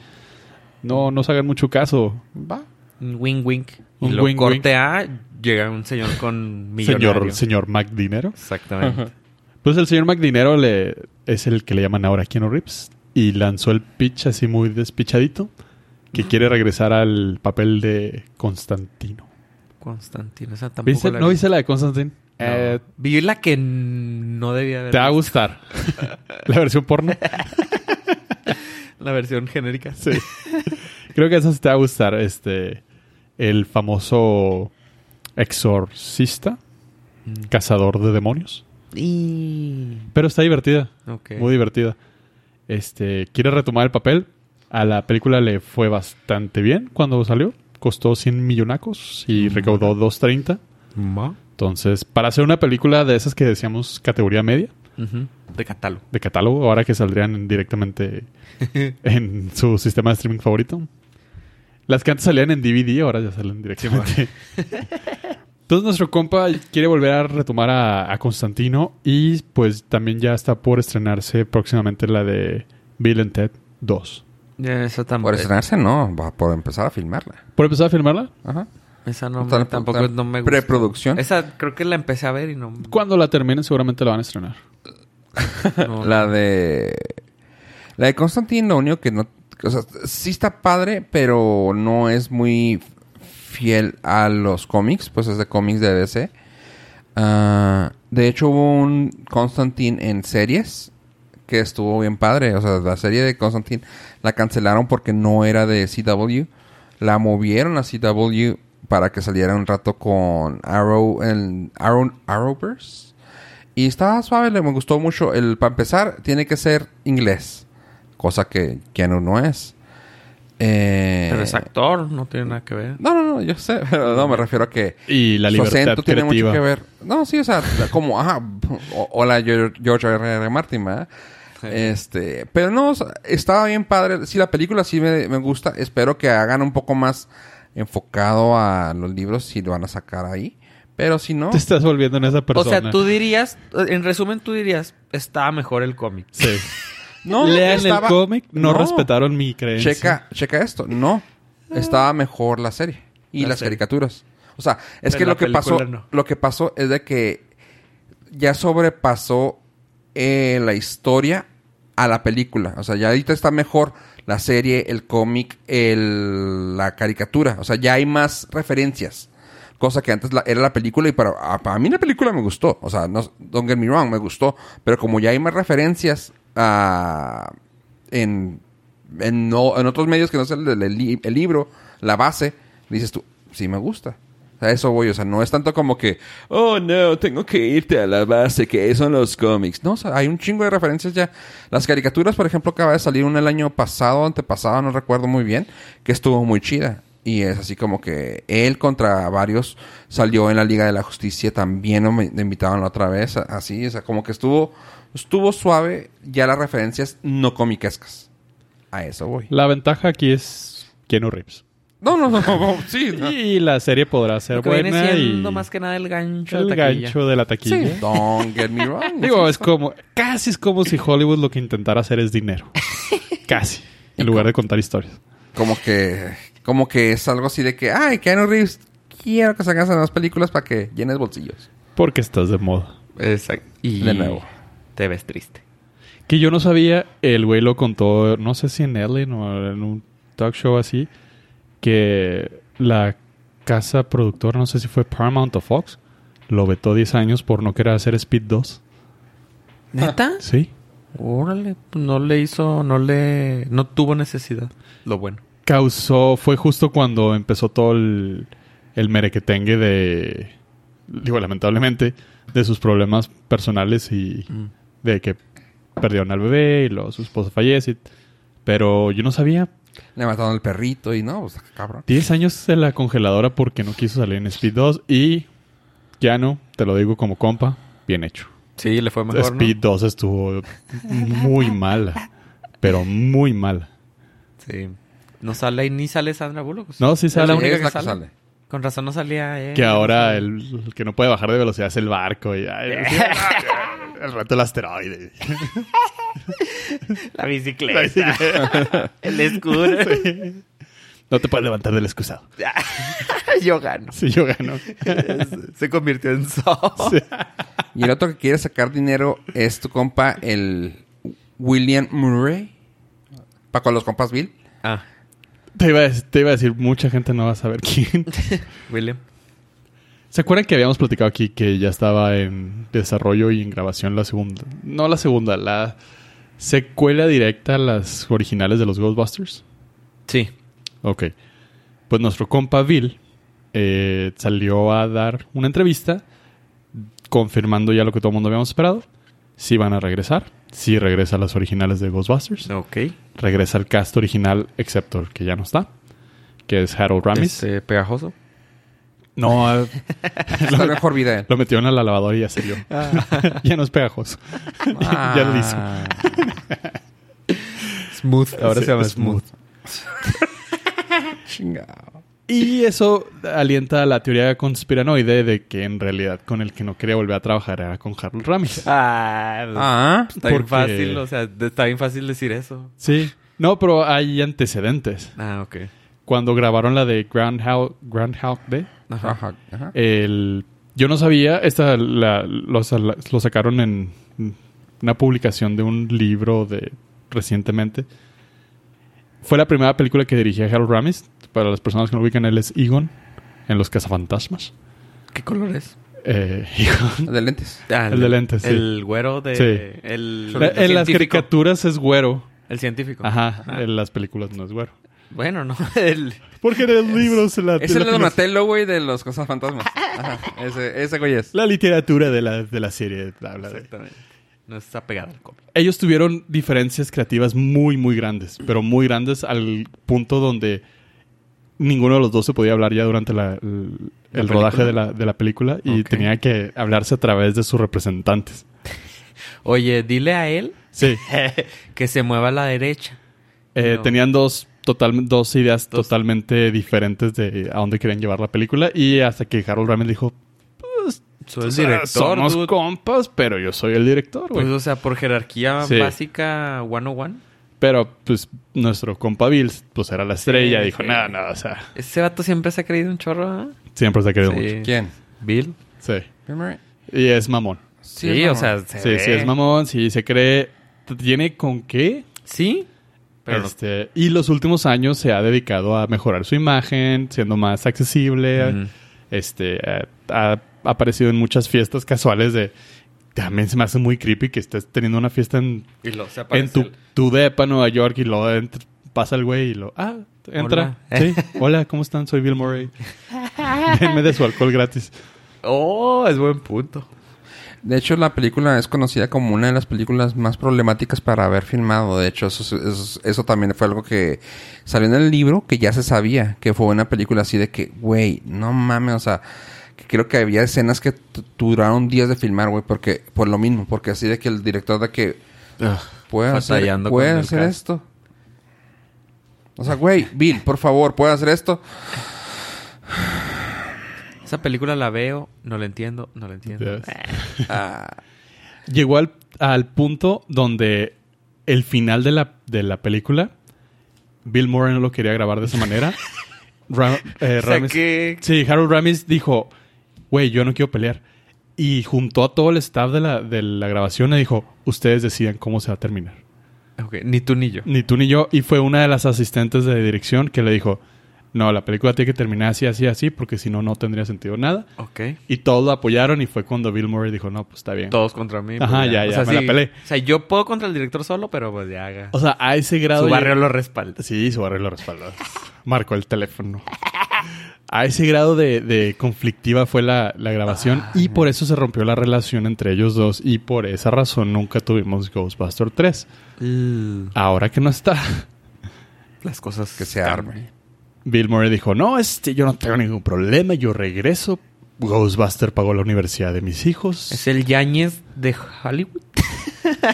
No, no se hagan mucho caso. Va. Un wing wink. Y Un lo wink, corte A, llega un señor con millonario. Señor, señor Mac Dinero. Exactamente. Pues el señor Mac Dinero le, es el que le llaman ahora Keanu Reeves. Y lanzó el pitch así muy despichadito. Que quiere regresar al papel de Constantino. Constantino, esa tampoco ¿Viste? la ¿No vi. viste la de Constantine? No. Eh, Vi la que no debía haber te va a gustar. la versión porno. La versión genérica. Sí. Creo que sí te va a gustar. Este. El famoso exorcista, Mm. cazador de demonios. Y... Pero está divertida. Ok. Muy divertida. Este. Quiere retomar el papel. A la película le fue bastante bien cuando salió. Costó 100 millonacos y recaudó 230. Ma. Entonces, para hacer una película de esas que decíamos categoría media. De catálogo. de catálogo, ahora que saldrían directamente en su sistema de streaming favorito. Las que antes salían en DVD, ahora ya salen directamente. Entonces nuestro compa quiere volver a retomar a, a Constantino y pues también ya está por estrenarse próximamente la de Bill and Ted 2. Ya, esa tampoco. Por estrenarse, no. Va por empezar a filmarla. ¿Por empezar a firmarla? Ajá. Esa no, tampoco no me gusta. preproducción. Esa creo que la empecé a ver y no. Cuando la terminen seguramente la van a estrenar. no- La de... La de Constantine, lo único que no... O sea, sí está padre, pero no es muy fiel a los cómics. Pues es de cómics de DC. Ah, de hecho, hubo un Constantine en series que estuvo bien padre. O sea, la serie de Constantine la cancelaron porque no era de CW. La movieron a CW para que saliera un rato con Arrow en Arrow, Arrowverse. Y estaba suave, me gustó mucho. El, para empezar, tiene que ser inglés. Cosa que Keanu no es. Eh, Pero es actor, no tiene nada que ver. No, no, no, yo sé. Pero no, me refiero a que Y la su libertad acento tiene creativa. mucho que ver. No, sí, o sea, como, ajá, o- hola George George R. R. Martin, ¿verdad? Este, pero no, o sea, estaba bien padre. Sí, la película sí me, me gusta. Espero que hagan un poco más enfocado a los libros si lo van a sacar ahí. Pero si no, Te estás volviendo en esa O persona. sea, tú dirías, en resumen, tú dirías, está mejor el cómic. Sí. no, Lean estaba- el cómic, no, respetaron mi creencia. Checa, checa esto. No, estaba mejor la serie y La las serie. caricaturas. O sea, es Pero que lo que pasó, no. lo que pasó es de que ya sobrepasó eh, la historia a la película. O sea, ya ahorita está mejor la serie, el cómic, el, la caricatura. O sea, ya hay más referencias. Cosa que antes la- era la película y para, a- para mí la película me gustó. O sea, no, don't get me wrong, me gustó. Pero como ya hay más referencias en, en, no- en otros medios que no sea el, el li- el libro, la base, dices tú, sí me gusta. A eso voy, o sea, no es tanto como que, oh no, tengo que irte a la base, que son los cómics. No, o sea, hay un chingo de referencias ya. Las caricaturas, por ejemplo, acaba de salir una el año pasado, antepasado, no recuerdo muy bien, que estuvo muy chida. Y es así como que él contra varios salió en la Liga de la Justicia, también me- invitaban otra vez, así, o sea, como que estuvo, estuvo suave ya las referencias no comiquescas. A eso voy. La ventaja aquí es Keanu Reeves. No, no, no, no, sí. no. Y la serie podrá ser Lo que viene buena siendo y más que nada el gancho el de taquilla. gancho de la taquilla. Sí, don't get me wrong. Digo, es como, casi es como si Hollywood lo que intentara hacer es dinero. casi. En lugar de contar historias. como que como que es algo así de que ay Keanu Reeves quiero que salgas en las películas para que llenes bolsillos Porque estás de moda. Exacto. Y De nuevo. Te ves triste. Que yo no sabía, el güey lo contó, no sé si en Ellen o en un talk show así, que la casa productora, no sé si fue Paramount o Fox, lo vetó 10 años por no querer hacer Speed 2. ¿Neta? Sí. Órale, pues no le hizo, no le, no tuvo necesidad. Lo bueno. Causó, fue justo cuando empezó todo el, el merequetengue de, digo, lamentablemente, de sus problemas personales y Mm. De que perdieron al bebé y luego su esposa fallece. Pero yo no sabía. le mataron el perrito y no pues cabrón 10 años en la congeladora porque no quiso salir en Speed 2 y ya no, te lo digo como compa, bien hecho. Sí, le fue mejor, ¿no? Speed 2 estuvo muy mala, pero muy mala. Sí. No sale ahí ni sale Sandra Bullock. No, sí Es la sale. única Es que sale. sale. Con razón no salía él. Que ahora el, el que no puede bajar de velocidad es el barco y ay, el rato el asteroide. La bicicleta. el escudo. No te puedes levantar del excusado. Yo gano. Sí, yo gano. Se convirtió en Saw. y el otro que quiere sacar dinero es tu compa el William Murray para con los compas Bill Ah, Te iba, a, te iba a decir, mucha gente no va a saber quién. William. ¿Se acuerdan que habíamos platicado aquí que ya estaba en desarrollo y en grabación la segunda? No la segunda, la secuela directa a las originales de los Ghostbusters. Sí. Ok. Pues nuestro compa Bill eh, salió a dar una entrevista confirmando ya lo que todo el mundo habíamos esperado. Sí van a regresar. Sí regresa a las originales de Ghostbusters. Ok. Regresa el cast original, excepto el que ya no está. Que es Harold Ramis. Este, pegajoso. No, eh, está mejor vida lo metieron a la lavadora y ya salió. ya no es pegajoso. ya lo hizo. Ah. Smooth. Ahora Sí, se llama Smooth. Smooth. Chingado. Y eso alienta la teoría conspiranoide de que en realidad con el que no quería volver a trabajar era con Harold Ramis. Ah, ah está bien porque- fácil. O sea, está bien fácil decir eso. Sí. No, pero hay antecedentes. Ah, ok. Cuando grabaron la de Groundhog, Groundhog Day, Ajá. Ajá, ajá. el, yo no sabía, esta la, lo, lo sacaron en una publicación de un libro de recientemente. Fue la primera película que dirigía Harold Ramis. Para las personas que no lo ubican, él es Egon en Los Cazafantasmas. ¿Qué color es? Eh, Egon. de lentes Ah, El de lentes, sí. El güero de... Sí. El, En las caricaturas es güero. El científico. Ajá, en las películas no es güero. Bueno, no. El... Porque en el libro se la... es el de Donatello güey de los cosas fantasmas Ajá, ese ese güey es La literatura de la, de la serie habla de... Exactamente. No está pegado al cómic. Ellos tuvieron diferencias creativas muy, muy grandes, pero muy grandes al punto donde ninguno de los dos se podía hablar ya durante la- el, ¿La el rodaje de la, de la película y Ok. tenía que hablarse a través de sus representantes. Oye, dile a él Sí, que se mueva a la derecha. eh, No. tenían dos, total, dos ideas Dos. totalmente diferentes de a dónde querían llevar la película y hasta que Harold Ramis dijo, Soy "O el director, somos dude". compas, pero yo soy el director, güey. Pues, o sea, por jerarquía Sí. básica 101. Pero, pues, nuestro compa Bill, pues, era la estrella. Sí, dijo, sí. nada, nada, o sea, Ese vato siempre se ha creído un chorro, ¿ah? siempre se ha Sí. mucho. quién Bill. Sí. Bill Murray Y es mamón. Sí, es o sea, se Sí, ve. sí, es mamón. Sí, se cree... ¿Tiene con qué? ¿Sí? Pero no- Este, y los últimos años se ha dedicado a mejorar su imagen, siendo más accesible. Este, eh, ha aparecido en muchas fiestas casuales de... También se me hace muy creepy que estés teniendo una fiesta en, Y luego se en aparece tu, el- tu depa, Nueva York, y luego pasa el güey y lo... Ah, entra. Hola. Sí. Hola, ¿cómo están? Soy Bill Murray. Denme de su alcohol gratis. Oh, es buen punto. De hecho, la película es conocida como una de las películas más problemáticas para haber filmado. De hecho, eso, eso, eso también fue algo que salió en el libro, que ya se sabía que fue una película así de que, güey, no mames, o sea, que creo que había escenas que duraron días de filmar, güey, porque, por lo mismo, porque así de que el director de que puede hacer, puede hacer esto. O sea, güey, Bill, por favor, puede hacer esto. Esa película la veo, no la entiendo, no la entiendo. Yes. Ah, Llegó al, al punto donde el final de la, de la película, Bill Murray no lo quería grabar de esa manera. Ra- eh, Ramis- que- Sí, Harold Ramis dijo, güey, yo no quiero pelear. Y juntó a todo el staff de la, de la grabación y dijo, ustedes deciden cómo se va a terminar. Ni tú ni yo. Ni tú ni yo. Y fue una de las asistentes de dirección que le dijo, no, la película tiene que terminar así, así, así, porque si no, no tendría sentido nada. Ok. Y todos lo apoyaron y fue cuando Bill Murray dijo, no, pues está bien. Todos contra mí. Ajá, pues ya, O ya, sea, me la sí, pelé. O sea, yo puedo contra el director solo, pero pues ya haga. O sea, a ese grado... Su ya- barrio lo respalda. Sí, su barrio lo respaldó. Marcó el teléfono. A ese grado de, de conflictiva fue la, la grabación y por eso se rompió la relación entre ellos dos y por esa razón nunca tuvimos Ghostbuster 3. Ahora que no está, Las cosas que se arme. Bill Murray dijo, no, este, yo no tengo ningún problema, yo regreso. Ghostbuster pagó la universidad de mis hijos. Es el Yañez de Hollywood.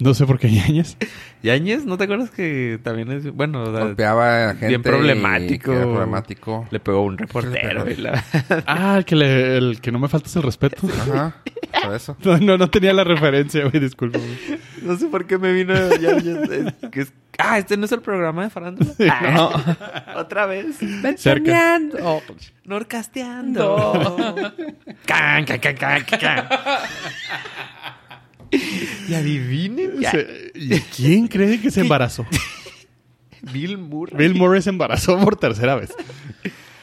No sé por qué Yañez. Yañez, ¿no te acuerdas que también es... Bueno, o sea, Golpeaba a la gente. bien problemático. problemático. le pegó a un reportero. y la- Ah, el que, le- el que no me faltas el respeto. Ajá. Por eso. No, no, no tenía la referencia, güey, disculpa. no sé por qué me vino Yañez. es- que es- Ah, ¿este no es el programa de farándula? Ah, Otra vez. Cerca. Norcasteando. can, can, can, can, can. y adivinen. Se- ¿Y quién cree que se embarazó? Bill Murray. Bill Murray se embarazó por tercera vez.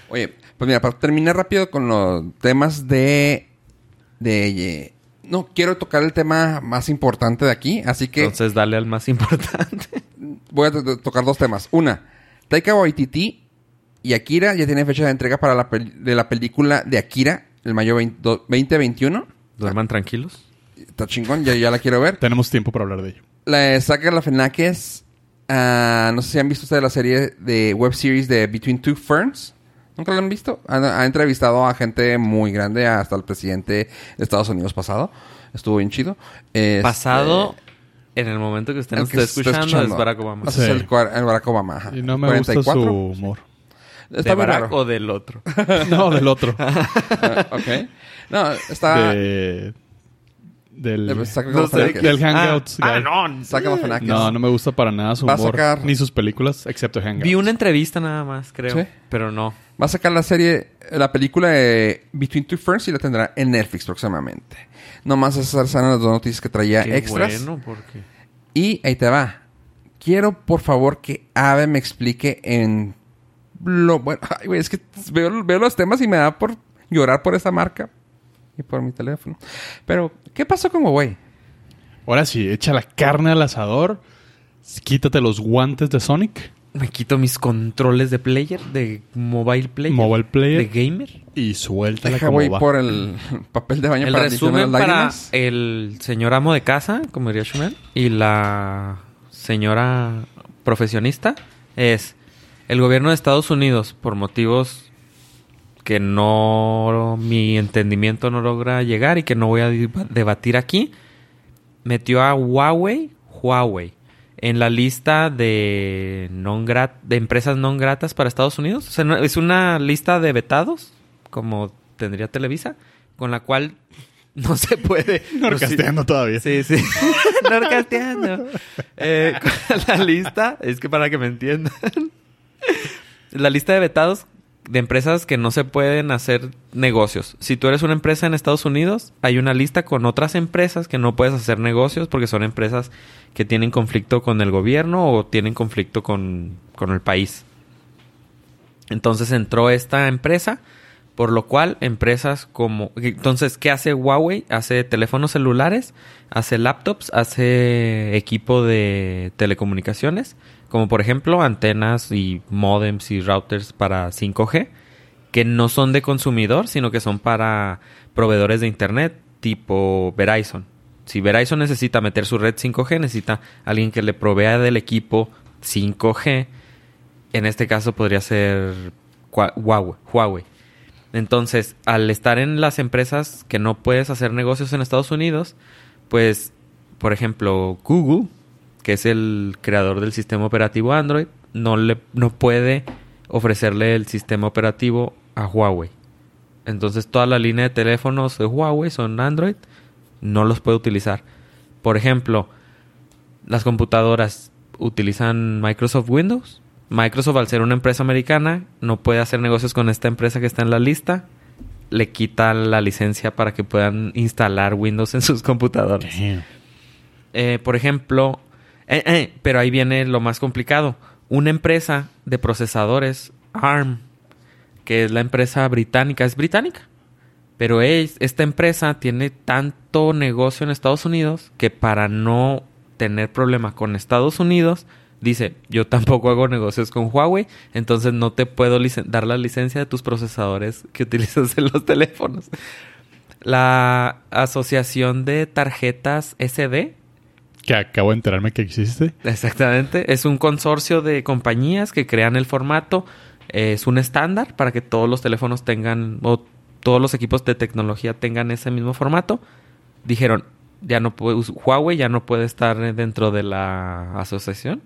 Oye, pues mira, para terminar rápido con los temas de... de no, quiero tocar el tema más importante de aquí, así que Entonces dale al más importante. voy a to- tocar dos temas. Una, Taika Waititi y Akira ya tienen fecha de entrega para la de la película de Akira, el mayo 20 do- 2021. Duerman tranquilos. Está chingón, ya, ya la quiero ver. Tenemos tiempo para hablar de ello. La de Saga la Fenakes, ah, no sé si han visto ustedes la serie de web series de Between Two Ferns. ¿Nunca la han visto? Ha, ha entrevistado a gente muy grande, hasta el presidente de Estados Unidos pasado. Estuvo bien chido. Este, Pasado, en el momento que usted nos está escuchando, es Barack Obama. Sea, es Sí. el, el Barack Obama. ajá. Y no me gusta su 44. humor. Está ¿De Barack raro. o del otro? No, del otro. Ah, ok. No, está... De, del, no sé del Hangouts. Ah, guy. ah, no. Saca. No, no me gusta para nada su Va a humor. sacar- Ni sus películas, excepto Hangouts. Vi una entrevista nada más, creo. ¿Sí? Pero no. Va a sacar la serie, la película de Between Two Ferns y la tendrá en Netflix próximamente. Nomás esas eran las dos noticias que traía Qué extras. bueno, porque... Y ahí te va. Quiero, por favor, que Ave me explique en... Lo, bueno, ay, güey, es que veo, veo los temas y me da por llorar por esa marca y por mi teléfono. Pero, ¿qué pasó con Huawei? Ahora sí, echa la carne al asador. Quítate los guantes de Sonic. Me quito mis controles de player, de mobile player. Mobile player. De gamer. Y como güey, va. por el papel de baño El para resumen las para lágrimas. el señor amo de casa, como diría Shumel, y la señora profesionista es el gobierno de Estados Unidos, por motivos que no mi entendimiento no logra llegar y que no voy a deba- debatir aquí, metió a Huawei, Huawei en la lista de non grat- de empresas non gratas para Estados Unidos. O sea, no- es una lista de vetados, como tendría Televisa, con la cual no se puede. Norcasteando todavía. Sí, sí. Norcasteando. Eh, la lista, es que para que me entiendan. La lista de vetados de empresas que no se pueden hacer negocios. Si tú eres una empresa en Estados Unidos, hay una lista con otras empresas que no puedes hacer negocios porque son empresas que tienen conflicto con el gobierno o tienen conflicto con, con el país. Entonces entró esta empresa, por lo cual empresas como... Entonces, ¿qué hace Huawei? Hace teléfonos celulares, hace laptops, hace equipo de telecomunicaciones, como por ejemplo antenas y modems y routers para 5G, que no son de consumidor, sino que son para proveedores de Internet tipo Verizon. Si Verizon necesita meter su red 5G, necesita alguien que le provea del equipo 5G. En este caso podría ser Huawei. Entonces, al estar en las empresas que no puedes hacer negocios en Estados Unidos, pues, por ejemplo, Google, que es el creador del sistema operativo Android, no, le, no puede ofrecerle el sistema operativo a Huawei. Entonces, toda la línea de teléfonos de Huawei son Android no los puede utilizar. Por ejemplo, las computadoras utilizan Microsoft Windows. Microsoft, al ser una empresa americana, no puede hacer negocios con esta empresa que está en la lista. Le quita la licencia para que puedan instalar Windows en sus computadoras. Eh, por ejemplo, eh, eh, pero ahí viene lo más complicado. Una empresa de procesadores, ARM, que es la empresa británica, es británica pero esta empresa tiene tanto negocio en Estados Unidos que para no tener problemas con Estados Unidos, dice, yo tampoco hago negocios con Huawei, entonces no te puedo dar la licencia de tus procesadores que utilizas en los teléfonos. La Asociación de Tarjetas SD. Que acabo de enterarme que existe. Exactamente. Es un consorcio de compañías que crean el formato. Es un estándar para que todos los teléfonos tengan todos los equipos de tecnología tengan ese mismo formato, dijeron, ya no puede, Huawei ya no puede estar dentro de la asociación.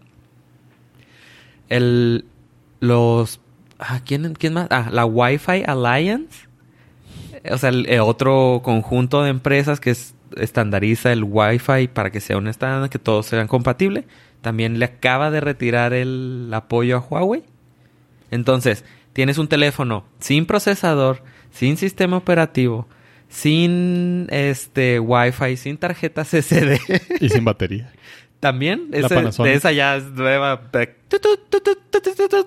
El, los, ah, ¿quién, ¿quién, más? Ah, la Wi-Fi Alliance. O sea, otro conjunto de empresas que estandariza el Wi-Fi para que sea un estándar, que todos sean compatibles. También le acaba de retirar el apoyo a Huawei. Entonces, tienes un teléfono sin procesador, sin sistema operativo, sin este Wi-Fi, sin tarjetas SD. y sin batería. También, de esa ya es nueva.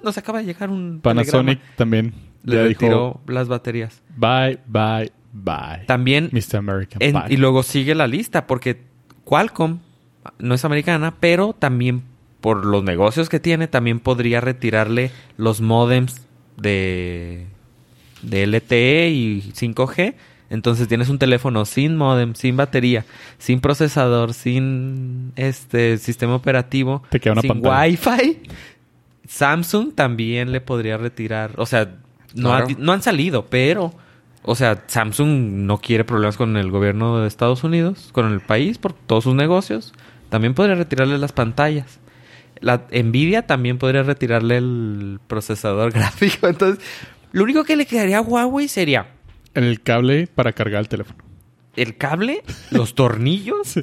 Nos acaba de llegar un. Panasonic también. Le retiró las baterías. Bye, bye, bye. También. Mr. American. Y luego sigue la lista, porque Qualcomm no es americana, pero también por los negocios que tiene, también podría retirarle los modems de de LTE y 5G. Entonces tienes un teléfono sin modem, sin batería, sin procesador, sin este sistema operativo, Te queda una sin Wi-Fi. Samsung también le podría retirar, o sea, no, no han salido, pero o sea, Samsung no quiere problemas con el gobierno de Estados Unidos, con el país por todos sus negocios. También podría retirarle las pantallas. La Nvidia también podría retirarle el procesador gráfico. Entonces, lo único que le quedaría a Huawei sería... El cable para cargar el teléfono. El cable, los tornillos.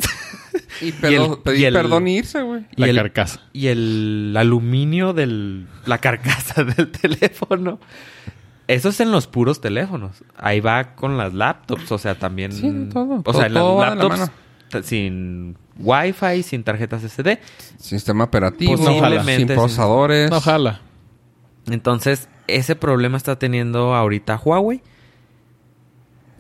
y, pedir perdón e irse, güey. La carcasa. Y el aluminio de la carcasa del teléfono. Eso es en los puros teléfonos. Ahí va con las laptops, o sea, también... Sí, todo. O sea, en las laptops sin Wi-Fi, sin tarjetas SD. Sistema operativo, sin procesadores. Ojalá. Entonces, ese problema está teniendo ahorita Huawei.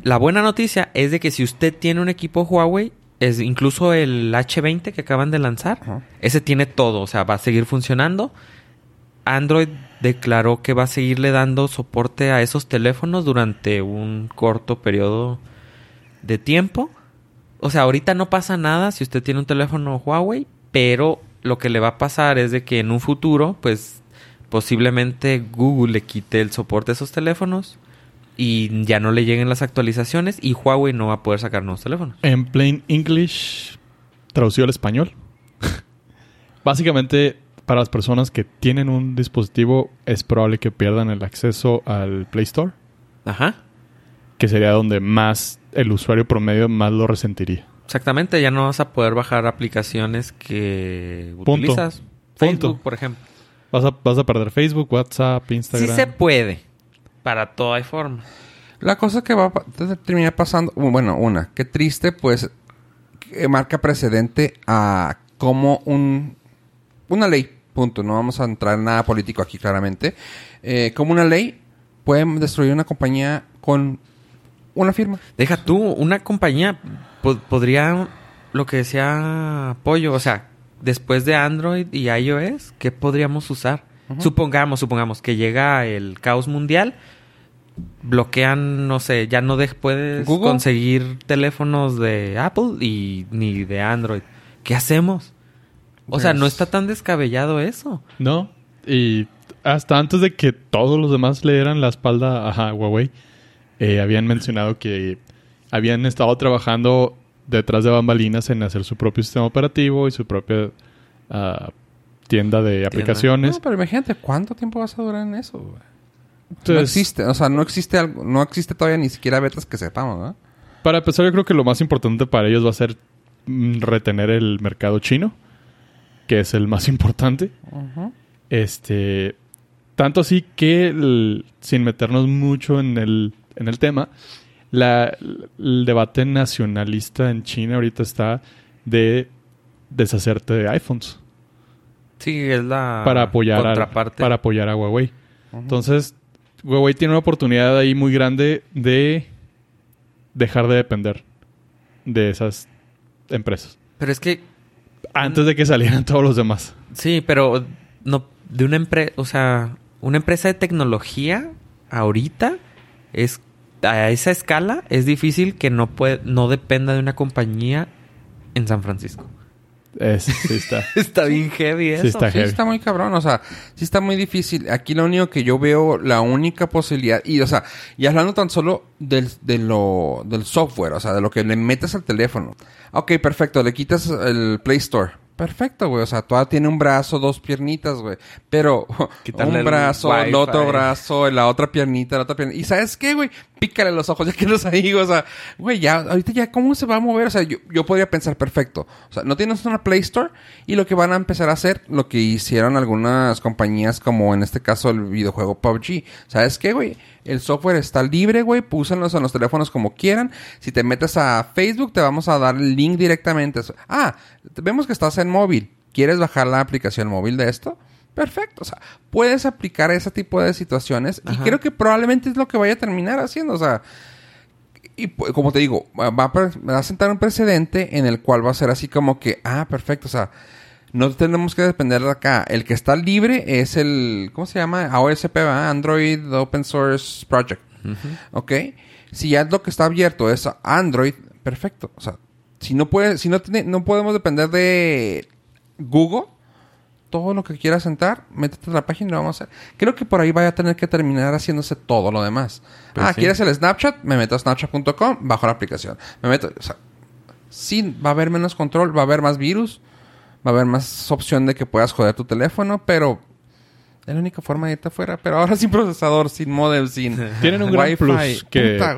La buena noticia es de que si usted tiene un equipo Huawei, es incluso el H20 que acaban de lanzar, ese tiene todo, o sea, va a seguir funcionando. Android declaró que va a seguirle dando soporte a esos teléfonos durante un corto periodo de tiempo. O sea, ahorita no pasa nada si usted tiene un teléfono Huawei, pero lo que le va a pasar es de que en un futuro, pues posiblemente Google le quite el soporte a esos teléfonos y ya no le lleguen las actualizaciones y Huawei no va a poder sacar nuevos teléfonos. En plain English, traducido al español. Básicamente, para las personas que tienen un dispositivo, es probable que pierdan el acceso al Play Store. Ajá. Que sería donde más el usuario promedio más lo resentiría. Exactamente, ya no vas a poder bajar aplicaciones que utilizas. Facebook, por ejemplo. Vas a, vas a perder Facebook, WhatsApp, Instagram. Sí se puede. para todo hay forma. La cosa que va a terminar pasando, bueno, una, qué triste, pues que marca precedente a como un una ley, punto. No vamos a entrar en nada político aquí claramente. Eh, como una ley puede destruir una compañía con una firma. Deja tú, una compañía po- podría, lo que decía Pollo, o sea, después de Android y iOS, ¿qué podríamos usar? Supongamos, supongamos que llega el caos mundial, bloquean, no sé, ya no de- puedes Google. conseguir teléfonos de Apple y ni de Android. ¿Qué hacemos? O sea, no Pues- está tan descabellado eso. No. Y hasta antes de que todos los demás le dieran la espalda a Huawei, eh, habían mencionado que habían estado trabajando detrás de bambalinas en hacer su propio sistema operativo y su propia ah, tienda de aplicaciones. No, pero imagínate, ¿cuánto tiempo vas a durar en eso? no existe, o sea, no existe algo, no existe todavía ni siquiera betas que sepamos, ¿no? Para empezar, yo creo que lo más importante para ellos va a ser mm, retener el mercado chino, que es el más importante. Este, tanto así que, el- sin meternos mucho en el, en el tema, la- el debate nacionalista en China ahorita está de deshacerte de iPhones Sí, es la para apoyar a, contraparte. para apoyar a Huawei. Entonces, Huawei tiene una oportunidad ahí muy grande de dejar de depender de esas empresas Pero es que antes de que salieran todos los demás. Sí, pero no de una empresa, o sea, una empresa de tecnología ahorita es a esa escala es difícil que no puede no dependa de una compañía en San Francisco. Es, sí está. Está bien heavy eso. Sí está Sí, heavy. está muy cabrón, o sea, sí está muy difícil. Aquí lo único que yo veo, la única posibilidad, y o sea, y hablando tan solo del, de lo, del software, o sea, de lo que le metes al teléfono. Ok, perfecto, le quitas el Play Store. Perfecto, güey, o sea, todavía tiene un brazo, dos piernitas, güey. Pero Quitarle un el brazo, el Wi-Fi. otro brazo, la otra piernita, la otra pierna. ¿Y sabes qué, güey? Pícale los ojos, ya que los ahí, o sea, güey, ya, ahorita ya, ¿cómo se va a mover? O sea, yo, yo podría pensar, perfecto. O sea, no tienes una Play Store y lo que van a empezar a hacer, lo que hicieron algunas compañías, como en este caso el videojuego PUBG. ¿Sabes qué, güey? El software está libre, güey. Púsenlos en los teléfonos como quieran. Si te metes a Facebook, te vamos a dar el link directamente. Ah, vemos que estás en móvil. ¿Quieres bajar la aplicación móvil de esto? Perfecto. O sea, puedes aplicar ese tipo de situaciones. Y creo que probablemente es lo que vaya a terminar haciendo. O sea, y como te digo, va a, pre- va a sentar un precedente en el cual va a ser así como que, ah, perfecto, o sea, no tenemos que depender de acá. El que está libre es el, ¿cómo se llama? AOSP, ¿verdad? Android Open Source Project. ¿Ok? Si ya lo que está abierto es Android, perfecto. O sea, si no puede, si no tiene, no podemos depender de Google, todo lo que quieras sentar, métete a la página y lo vamos a hacer. Creo que por ahí vaya a tener que terminar haciéndose todo lo demás. Pues ah, sí. ¿quieres el Snapchat? Me meto a snapchat.com, bajo la aplicación. Me meto, o sea, sí, va a haber menos control, va a haber más virus, va a haber más opción de que puedas joder tu teléfono, pero es la única forma de irte afuera. Pero ahora sin procesador, sin modem, sin Tienen un gran Wi-Fi. plus que- Puta.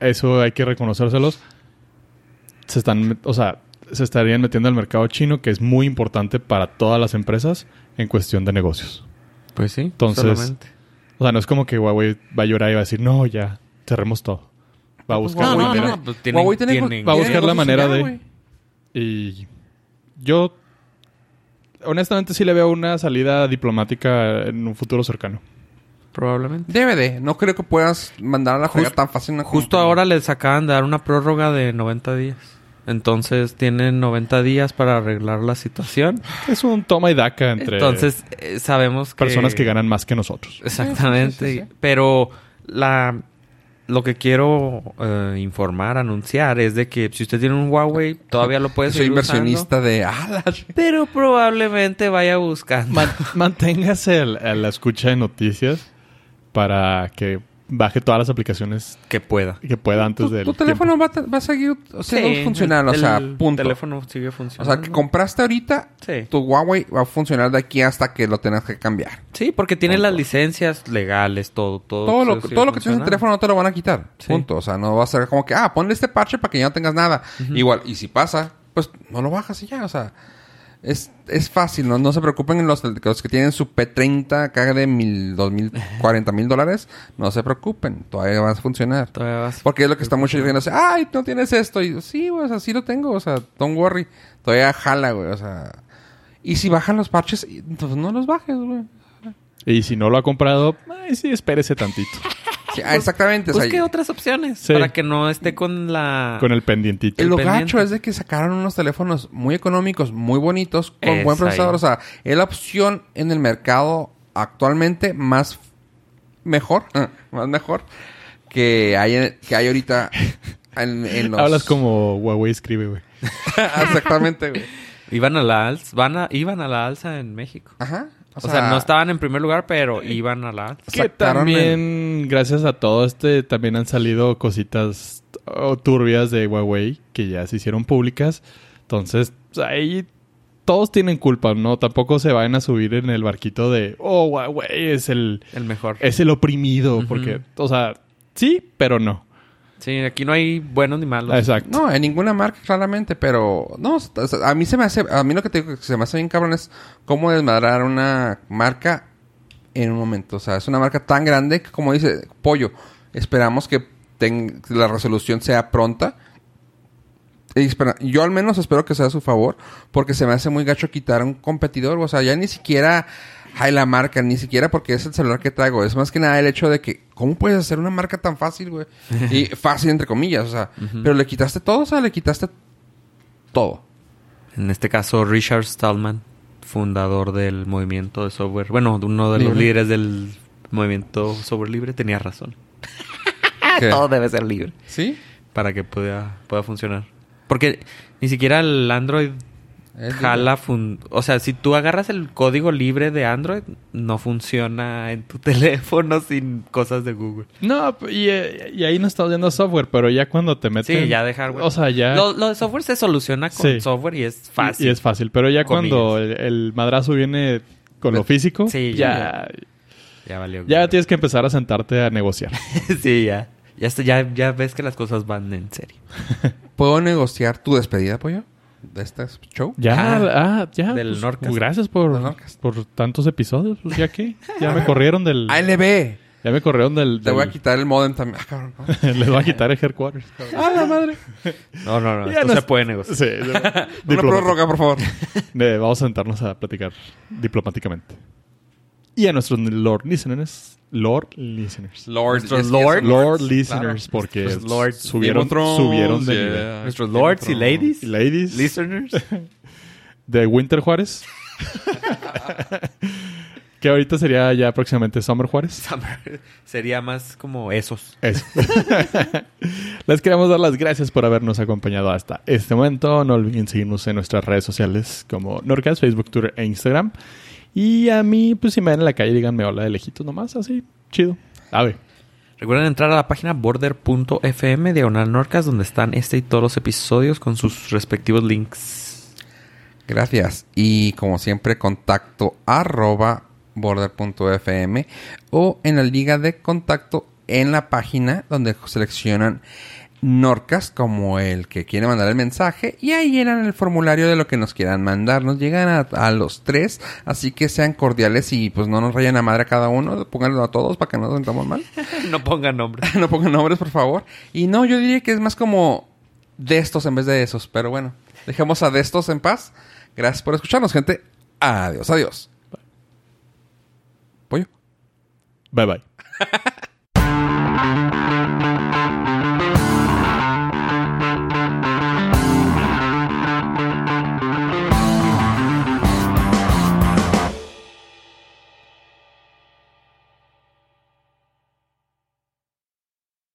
Eso hay que reconocérselos. Se están, o sea, se estarían metiendo al mercado chino, que es muy importante para todas las empresas en cuestión de negocios. Pues sí, Entonces, solamente. O sea, no es como que Huawei va a llorar y va a decir, no, ya, cerremos todo. Va a buscar No, la no, manera. no, pues tienen- Huawei tiene- tienen- Va a buscar la manera de-. Y yo, honestamente, sí le veo una salida diplomática en un futuro cercano. Probablemente. Debe de. No creo que puedas mandar a la juega tan fácil. Justo ahora les acaban de dar una prórroga de 90 días. Entonces tienen 90 días para arreglar la situación. Es un toma y daca entre Entonces eh, sabemos que... personas que ganan más que nosotros. Exactamente. Sí, sí, sí, sí. Pero la lo que quiero eh, informar, anunciar es de que si usted tiene un Huawei, todavía lo puede Soy seguir inversionista de... Usando, pero probablemente vaya buscando. Man- manténgase a la escucha de noticias para que baje todas las aplicaciones que pueda. que pueda antes tu, del tu teléfono va, a- va a seguir siendo Sí, funcional. O sea, el punto. teléfono sigue O funcionando. sea, que compraste ahorita, Sí. tu Huawei va a funcionar de aquí hasta que lo tengas que cambiar. Sí, porque tiene las licencias legales, todo, todo. Todo lo, todo lo que tienes en el teléfono no te lo van a quitar. Sí. Punto. O sea, no va a ser como que, ah, ponle este parche para que ya no tengas nada. Igual, y si pasa, pues no lo bajas y ya. O sea, Es, es fácil, ¿no? No se preocupen los, los que tienen su P30 acá de mil, dos mil, cuarenta mil dólares. No se preocupen. Todavía va a funcionar. Todavía vas- Porque es lo que está mucho diciendo. Ay, no tienes esto. Y yo, sí, güey, o sea, sí lo tengo. O sea, don't worry. Todavía jala, güey. O sea... Y si bajan los parches, pues no los bajes, güey. Y si no lo ha comprado, ay, sí, espérese tantito. Sí, ah, exactamente. o sea, Busque otras opciones Sí. para que no esté con la... Con el pendientito. El lo pendiente. gacho es de que sacaron unos teléfonos muy económicos, muy bonitos, con Es buen procesador. ahí. O sea, es la opción en el mercado actualmente más mejor, más mejor que hay, que hay ahorita en, en los... Hablas como Huawei escribe, güey. Exactamente, güey. Iban a la alza, van a, iban a la alza en México. Ajá. O, sea, no estaban en primer lugar, pero iban a la. Que también, gracias a todo este, también han salido cositas oh, turbias de Huawei que ya se hicieron públicas. Entonces, pues, ahí todos tienen culpa, ¿no? Tampoco se vayan a subir en el barquito de, oh, Huawei es el, El mejor. es el oprimido. Porque, o sea, sí, pero no. Sí, aquí no hay buenos ni malos. Exacto. No, en ninguna marca claramente, pero no, a mí se me hace, a mí lo que te digo que se me hace bien cabrón es cómo desmadrar una marca en un momento, o sea, es una marca tan grande que como dice Pollo, esperamos que ten- la resolución sea pronta. Y espera- yo al menos espero que sea a su favor, porque se me hace muy gacho quitar a un competidor, o sea, ya ni siquiera hay la marca, ni siquiera porque es el celular que traigo, es más que nada el hecho de que, ¿cómo puedes hacer una marca tan fácil, güey? Y fácil entre comillas, o sea, pero le quitaste todo, o sea, le quitaste todo. En este caso, Richard Stallman, fundador del movimiento de software. Bueno, uno de los Libre. líderes del movimiento software libre, tenía razón. Todo debe ser libre ¿Sí? para que pueda, pueda funcionar. Porque ni siquiera el Android Es jala... fun- o sea, si tú agarras el código libre de Android, no funciona en tu teléfono sin cosas de Google. No, y, eh, y ahí no está viendo software, pero ya cuando te meten... Sí, ya de hardware. O sea, ya... Lo, lo de software se soluciona con Sí. software y es fácil. Y, y es fácil, pero ya Comillas. cuando el, el madrazo viene con lo físico, Sí, ya, Ya valió. ya tienes que empezar a sentarte a negociar. sí, ya. Ya, está- ya. ya ves que las cosas van en serio. ¿Puedo negociar tu despedida, pollo? De este show. Ya, Ah, ah, ya. del pues, Norcas. gracias por, Del Norcas. por tantos episodios. Pues ya que, ya me corrieron del... ALB. Ya me corrieron del... Te voy a del- quitar el modem también. Ah, cabrón. Les voy a quitar el headquarters. ¡Ah, la madre! No, no, no. Ya Esto no se es- puede negociar. Sí. Una prórroga, por favor. Eh, vamos a sentarnos a platicar diplomáticamente. Y a nuestros Lord listeners... Lord listeners. Lord. Nuestros es que Lord. Lord listeners, claro. porque lords. subieron, Thrones, subieron de yeah. nivel. Nuestros Game lords y ladies. Ladies Listeners. de Winter Juárez. que ahorita sería ya próximamente Summer Juárez. Summer. Sería más como esos. Eso. Les queremos dar las gracias por habernos acompañado hasta este momento. No olviden seguirnos en nuestras redes sociales como Norcas, Facebook, Twitter e Instagram. Y a mí, pues si me ven en la calle, díganme hola de lejitos nomás, así, chido. A ver. Recuerden entrar a la página border.fm diagonal norcas donde están este y todos los episodios con sus respectivos links. Gracias. Y como siempre, contacto arroba border.fm o en la liga de contacto en la página donde seleccionan Norcas como el que quiere mandar el mensaje y ahí llenan el formulario de lo que nos quieran mandar. Nos llegan a, a los tres, así que sean cordiales y pues no nos rayen a madre a cada uno, pónganlo a todos para que no nos sentamos mal. no pongan nombre. no pongan nombres, por favor. Y no, yo diría que es más como de estos en vez de esos. Pero bueno, dejemos a de estos en paz. Gracias por escucharnos, gente. Adiós, adiós. Pollo. Bye bye.